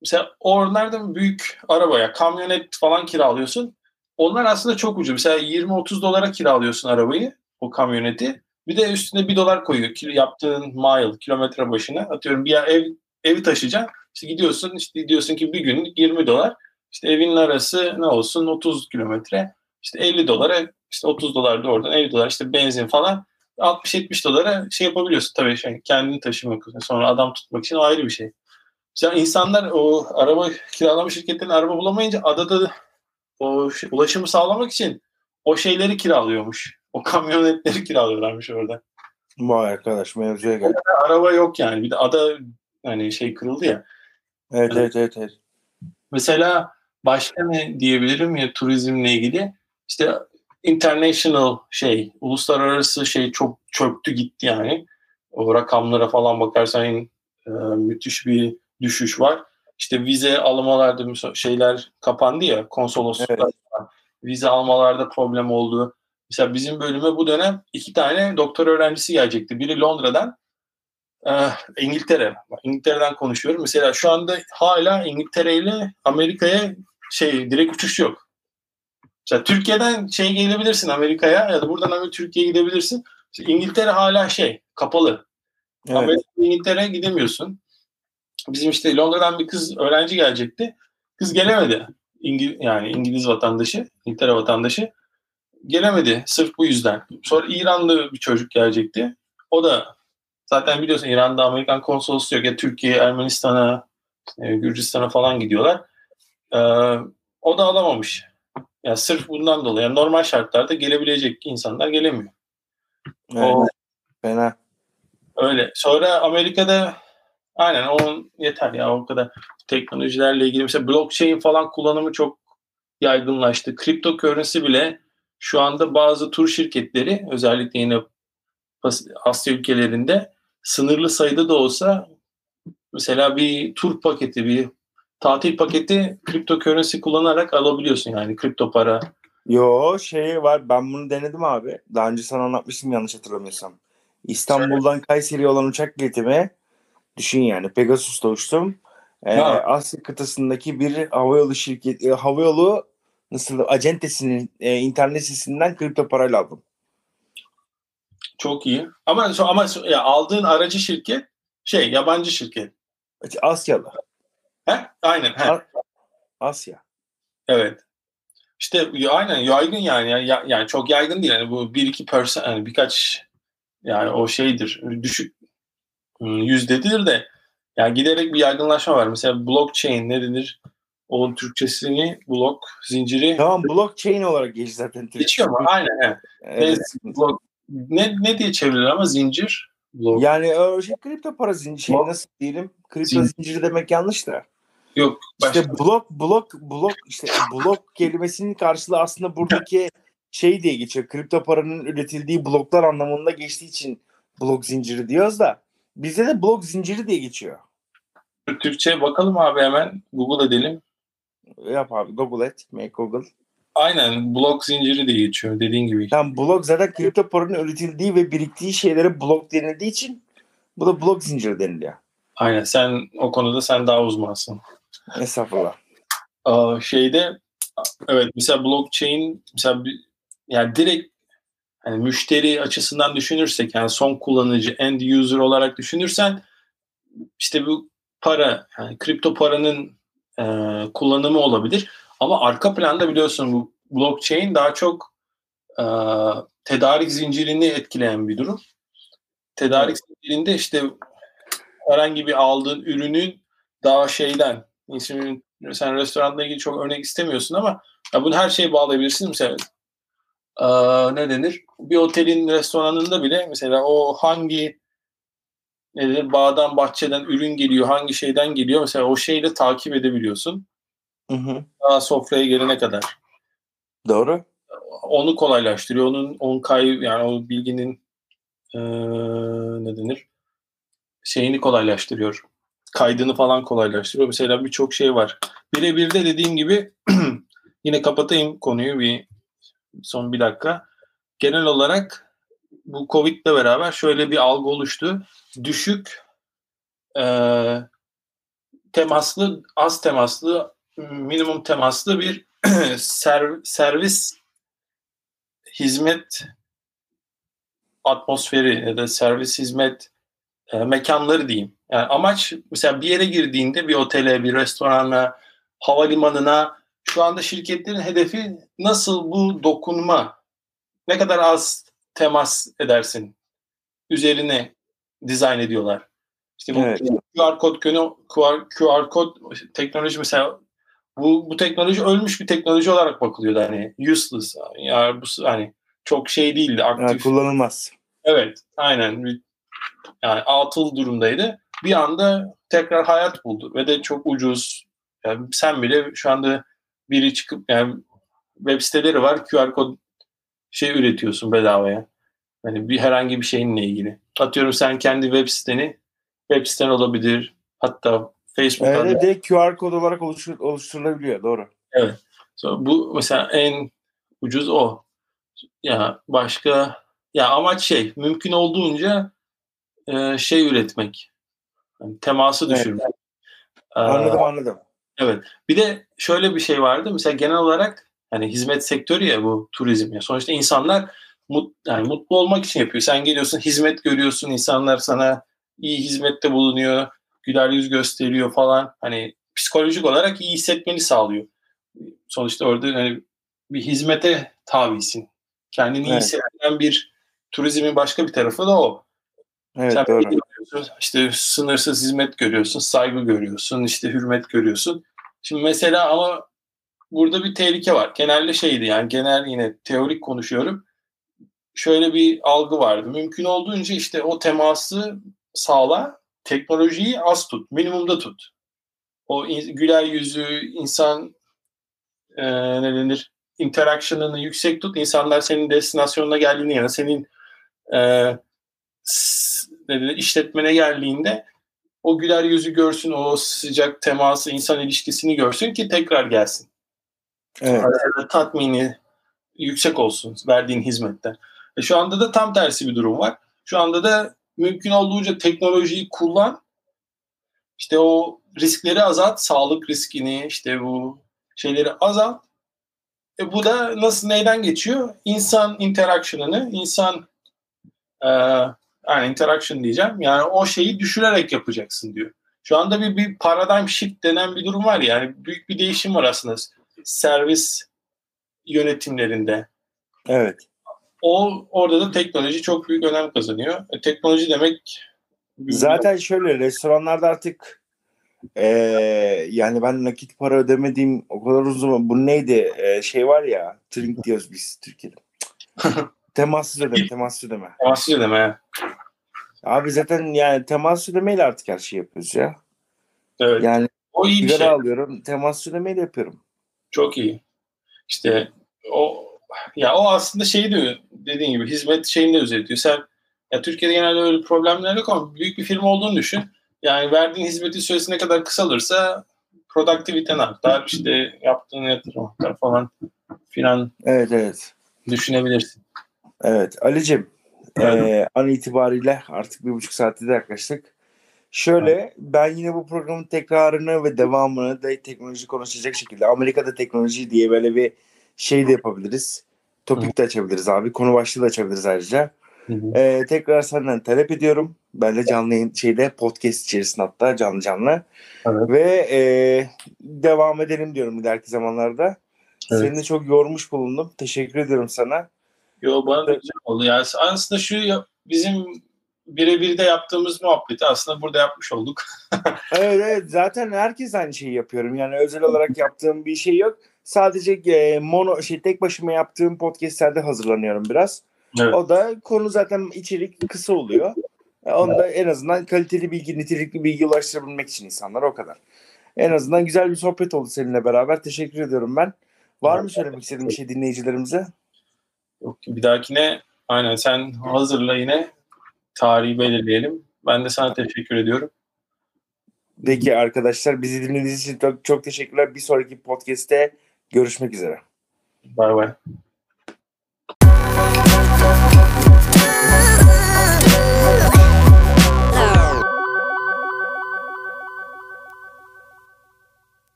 Mesela oralarda büyük arabaya kamyonet falan kiralıyorsun. Onlar aslında çok ucuz. Mesela 20-30 dolara kiralıyorsun arabayı, o kamyoneti. Bir de üstüne 1 dolar koyuyor. Yaptığın mile, kilometre başına. Atıyorum bir yer, ev, evi taşıyacaksın. İşte gidiyorsun, işte diyorsun ki bir gün 20 dolar. İşte evinin arası ne olsun 30 kilometre. İşte 50 dolara, işte 30 dolar da oradan 50 dolar işte benzin falan. 60-70 dolara şey yapabiliyorsun tabii şey, kendini taşımak için. Sonra adam tutmak için ayrı bir şey. Mesela insanlar o araba kiralama şirketlerinin araba bulamayınca adada o şey- ulaşımı sağlamak için o şeyleri kiralıyormuş. O kamyonetleri kiralıyorlarmış orada. Vay arkadaş mevzuya gel. Araba yok yani. Bir de ada hani şey kırıldı ya. Evet evet evet. evet. Mesela başka ne diyebilirim ya turizmle ilgili? İşte international şey, uluslararası şey çok çöktü gitti yani. O rakamlara falan bakarsan e, müthiş bir düşüş var. İşte vize almalarda şeyler kapandı ya konsolosluklar. Evet. Vize almalarda problem oldu. Mesela bizim bölüme bu dönem iki tane doktor öğrencisi gelecekti. Biri Londra'dan, e, İngiltere. İngiltere'den konuşuyorum. Mesela şu anda hala İngiltere ile Amerika'ya şey direkt uçuş yok. Mesela Türkiye'den şey gelebilirsin Amerika'ya ya da buradan Türkiye'ye gidebilirsin. İşte İngiltere hala şey kapalı. Evet. Amerika İngiltere'ye gidemiyorsun. Bizim işte Londra'dan bir kız öğrenci gelecekti. Kız gelemedi. İngiliz yani İngiliz vatandaşı, İngiltere vatandaşı gelemedi sırf bu yüzden. Sonra İranlı bir çocuk gelecekti. O da zaten biliyorsun İran'da Amerikan konsolosluğu yok. Ya Türkiye, Ermenistan'a, e, Gürcistan'a falan gidiyorlar. Ee, o da alamamış. Yani sırf bundan dolayı. Yani normal şartlarda gelebilecek insanlar gelemiyor. Evet. O Fena. öyle. Sonra Amerika'da aynen onun yeter ya o kadar teknolojilerle ilgili mesela blockchain falan kullanımı çok yaygınlaştı. Cryptocurrency bile şu anda bazı tur şirketleri özellikle yine Asya ülkelerinde sınırlı sayıda da olsa mesela bir tur paketi, bir tatil paketi cryptocurrency kullanarak alabiliyorsun yani kripto para. Yo şey var ben bunu denedim abi. Daha önce sana anlatmıştım yanlış hatırlamıyorsam. İstanbul'dan Kayseri'ye olan uçak biletimi düşün yani Pegasus'ta uçtum. Ee. Asya kıtasındaki bir havayolu şirketi, e, havayolu nasıl acentesinin e, internet sitesinden kripto parayla aldım. Çok iyi. Ama ama ya aldığın aracı şirket şey yabancı şirket. Asyalı. He? Aynen. He. Asya. Evet. İşte aynen yaygın yani. Ya- ya- yani çok yaygın değil. Yani bu bir iki persen yani birkaç yani o şeydir. Düşük yüzdedir de yani giderek bir yaygınlaşma var. Mesela blockchain ne denir? Onun Türkçesini blok zinciri Tamam blockchain olarak geç zaten. Geçiyor mu? Aynen. Evet. Evet. Blok, ne, ne diye çevrilir ama zincir blok. Yani o şey kripto para zinciri şey Blok- nasıl diyelim? Kripto Zin- zinciri demek yanlış da. Yok. Başka. İşte blok blok blok işte blok kelimesinin karşılığı aslında buradaki şey diye geçiyor. Kripto paranın üretildiği bloklar anlamında geçtiği için blok zinciri diyoruz da bizde de blok zinciri diye geçiyor. Türkçe bakalım abi hemen. Google edelim. Yap abi Google et. Make Google. Aynen blok zinciri diye geçiyor dediğin gibi. Tam blok zaten kripto paranın üretildiği ve biriktiği şeylere blok denildiği için bu da blok zinciri deniliyor. Aynen sen o konuda sen daha uzmansın. Estağfurullah. Aa, şeyde evet mesela blockchain mesela bir, yani direkt hani müşteri açısından düşünürsek yani son kullanıcı end user olarak düşünürsen işte bu para yani kripto paranın e, kullanımı olabilir ama arka planda biliyorsun bu blockchain daha çok e, tedarik zincirini etkileyen bir durum. Tedarik zincirinde işte herhangi bir aldığın ürünün daha şeyden şimdi sen restoranla ilgili çok örnek istemiyorsun ama ya bunu her şeye bağlayabilirsin. Mesela e, ne denir? Bir otelin restoranında bile mesela o hangi ne denir, bağdan bahçeden ürün geliyor, hangi şeyden geliyor mesela o şeyle takip edebiliyorsun. Hı hı. Daha sofraya gelene kadar. Doğru. Onu kolaylaştırıyor. Onun onun kay yani o bilginin e, ne denir? Şeyini kolaylaştırıyor. Kaydını falan kolaylaştırıyor. Mesela birçok şey var. Birebir de dediğim gibi yine kapatayım konuyu bir son bir dakika. Genel olarak bu Covid'le beraber şöyle bir algı oluştu. Düşük e, temaslı, az temaslı, minimum temaslı bir ser- servis hizmet atmosferi ya da servis hizmet e, mekanları diyeyim. Yani amaç mesela bir yere girdiğinde bir otele, bir restorana, havalimanına şu anda şirketlerin hedefi nasıl bu dokunma ne kadar az temas edersin üzerine dizayn ediyorlar. İşte bu Evet. QR kod QR, QR kod teknoloji mesela bu bu teknoloji ölmüş bir teknoloji olarak bakılıyordu hani useless yani bu hani çok şey değildi Yani aktif. kullanılmaz. Evet, aynen. Yani atıl durumdaydı. Bir anda tekrar hayat buldu ve de çok ucuz. Yani sen bile şu anda biri çıkıp yani web siteleri var QR kod şey üretiyorsun bedavaya. Hani bir herhangi bir şeyinle ilgili. Atıyorum sen kendi web siteni web siten olabilir. Hatta Facebook'tan Evet, direkt QR kod olarak oluştur, oluşturulabiliyor. Doğru. So, bu mesela en ucuz o. Ya başka ya amaç şey mümkün olduğunca e, şey üretmek. Yani teması Evet. düşürmek. Ee, Anladım anladım. Evet. Bir de şöyle bir şey vardı. Mesela genel olarak hani hizmet sektörü ya bu turizm ya. Sonuçta insanlar mut, yani mutlu olmak için yapıyor. Sen geliyorsun hizmet görüyorsun. insanlar sana iyi hizmette bulunuyor. Güler yüz gösteriyor falan. Hani psikolojik olarak iyi hissetmeni sağlıyor. Sonuçta orada hani bir hizmete tabisin. Kendini evet. iyi hisseden bir turizmin başka bir tarafı da o. Evet Sen doğru. İşte sınırsız hizmet görüyorsun, saygı görüyorsun, işte hürmet görüyorsun. Şimdi mesela ama burada bir tehlike var. Genelde şeydi yani genel yine teorik konuşuyorum. Şöyle bir algı vardı. Mümkün olduğunca işte o teması sağla, teknolojiyi az tut, minimumda tut. O güler yüzü, insan e, ne denir, interaction'ını yüksek tut. İnsanlar senin destinasyonuna geldiğinde ya da senin e, ne işletmene geldiğinde o güler yüzü görsün, o sıcak teması, insan ilişkisini görsün ki tekrar gelsin. Evet. Arada tatmini yüksek olsun verdiğin hizmette. E şu anda da tam tersi bir durum var. Şu anda da mümkün olduğunca teknolojiyi kullan. İşte o riskleri azalt, sağlık riskini, işte bu şeyleri azalt. E bu da nasıl neyden geçiyor? İnsan interaction'ını, insan e, yani interaction diyeceğim. Yani o şeyi düşürerek yapacaksın diyor. Şu anda bir, bir paradigm shift denen bir durum var yani büyük bir değişim var aslında servis yönetimlerinde. Evet. O orada da teknoloji çok büyük önem kazanıyor. E, teknoloji demek zaten şöyle restoranlarda artık e, yani ben nakit para ödemediğim o kadar uzun bu neydi e, şey var ya trink diyoruz biz Türkiye'de. temassız ödeme, temassız ödeme. Temassız ödeme. Abi zaten yani temas ödemeyle artık her şeyi yapıyoruz ya. Evet. Yani o iyi bir şey. alıyorum, temas ödemeyle yapıyorum. Çok iyi. İşte o ya o aslında şey diyor dediğin gibi hizmet şeyini de özetiyor. Sen ya Türkiye'de genelde öyle problemler yok ama büyük bir firma olduğunu düşün. Yani verdiğin hizmeti süresi ne kadar kısalırsa produktiviten artar. işte yaptığın yatırım artar falan filan. Evet evet. Düşünebilirsin. Evet Ali'cim evet. e, an itibariyle artık bir buçuk saatte de yaklaştık. Şöyle ben yine bu programın tekrarını ve devamını da teknoloji konuşacak şekilde Amerika'da teknoloji diye böyle bir şey de yapabiliriz. Topik de açabiliriz abi. Konu başlığı da açabiliriz ayrıca. Ee, tekrar senden talep ediyorum. Ben de canlı şeyde podcast içerisinde hatta canlı canlı. Evet. Ve e, devam edelim diyorum ileriki zamanlarda. Evet. Seni de çok yormuş bulundum. Teşekkür ediyorum sana. Yo bana da güzel oldu. Yani aslında şu bizim birebir de yaptığımız muhabbeti aslında burada yapmış olduk. evet evet zaten herkes aynı şeyi yapıyorum. Yani özel olarak yaptığım bir şey yok. Sadece e, mono şey tek başıma yaptığım podcastlerde hazırlanıyorum biraz. Evet. O da konu zaten içerik kısa oluyor. E, onda en azından kaliteli bilgi, nitelikli bilgi ulaştırabilmek için insanlar o kadar. En azından güzel bir sohbet oldu seninle beraber. Teşekkür ediyorum ben. Var mı söylemek istediğin bir şey dinleyicilerimize? Yok ki bir dahakine aynen sen hazırla yine tarihi belirleyelim. Ben de sana teşekkür ediyorum. Peki arkadaşlar bizi dinlediğiniz için çok, çok teşekkürler. Bir sonraki podcast'te görüşmek üzere. Bay bay.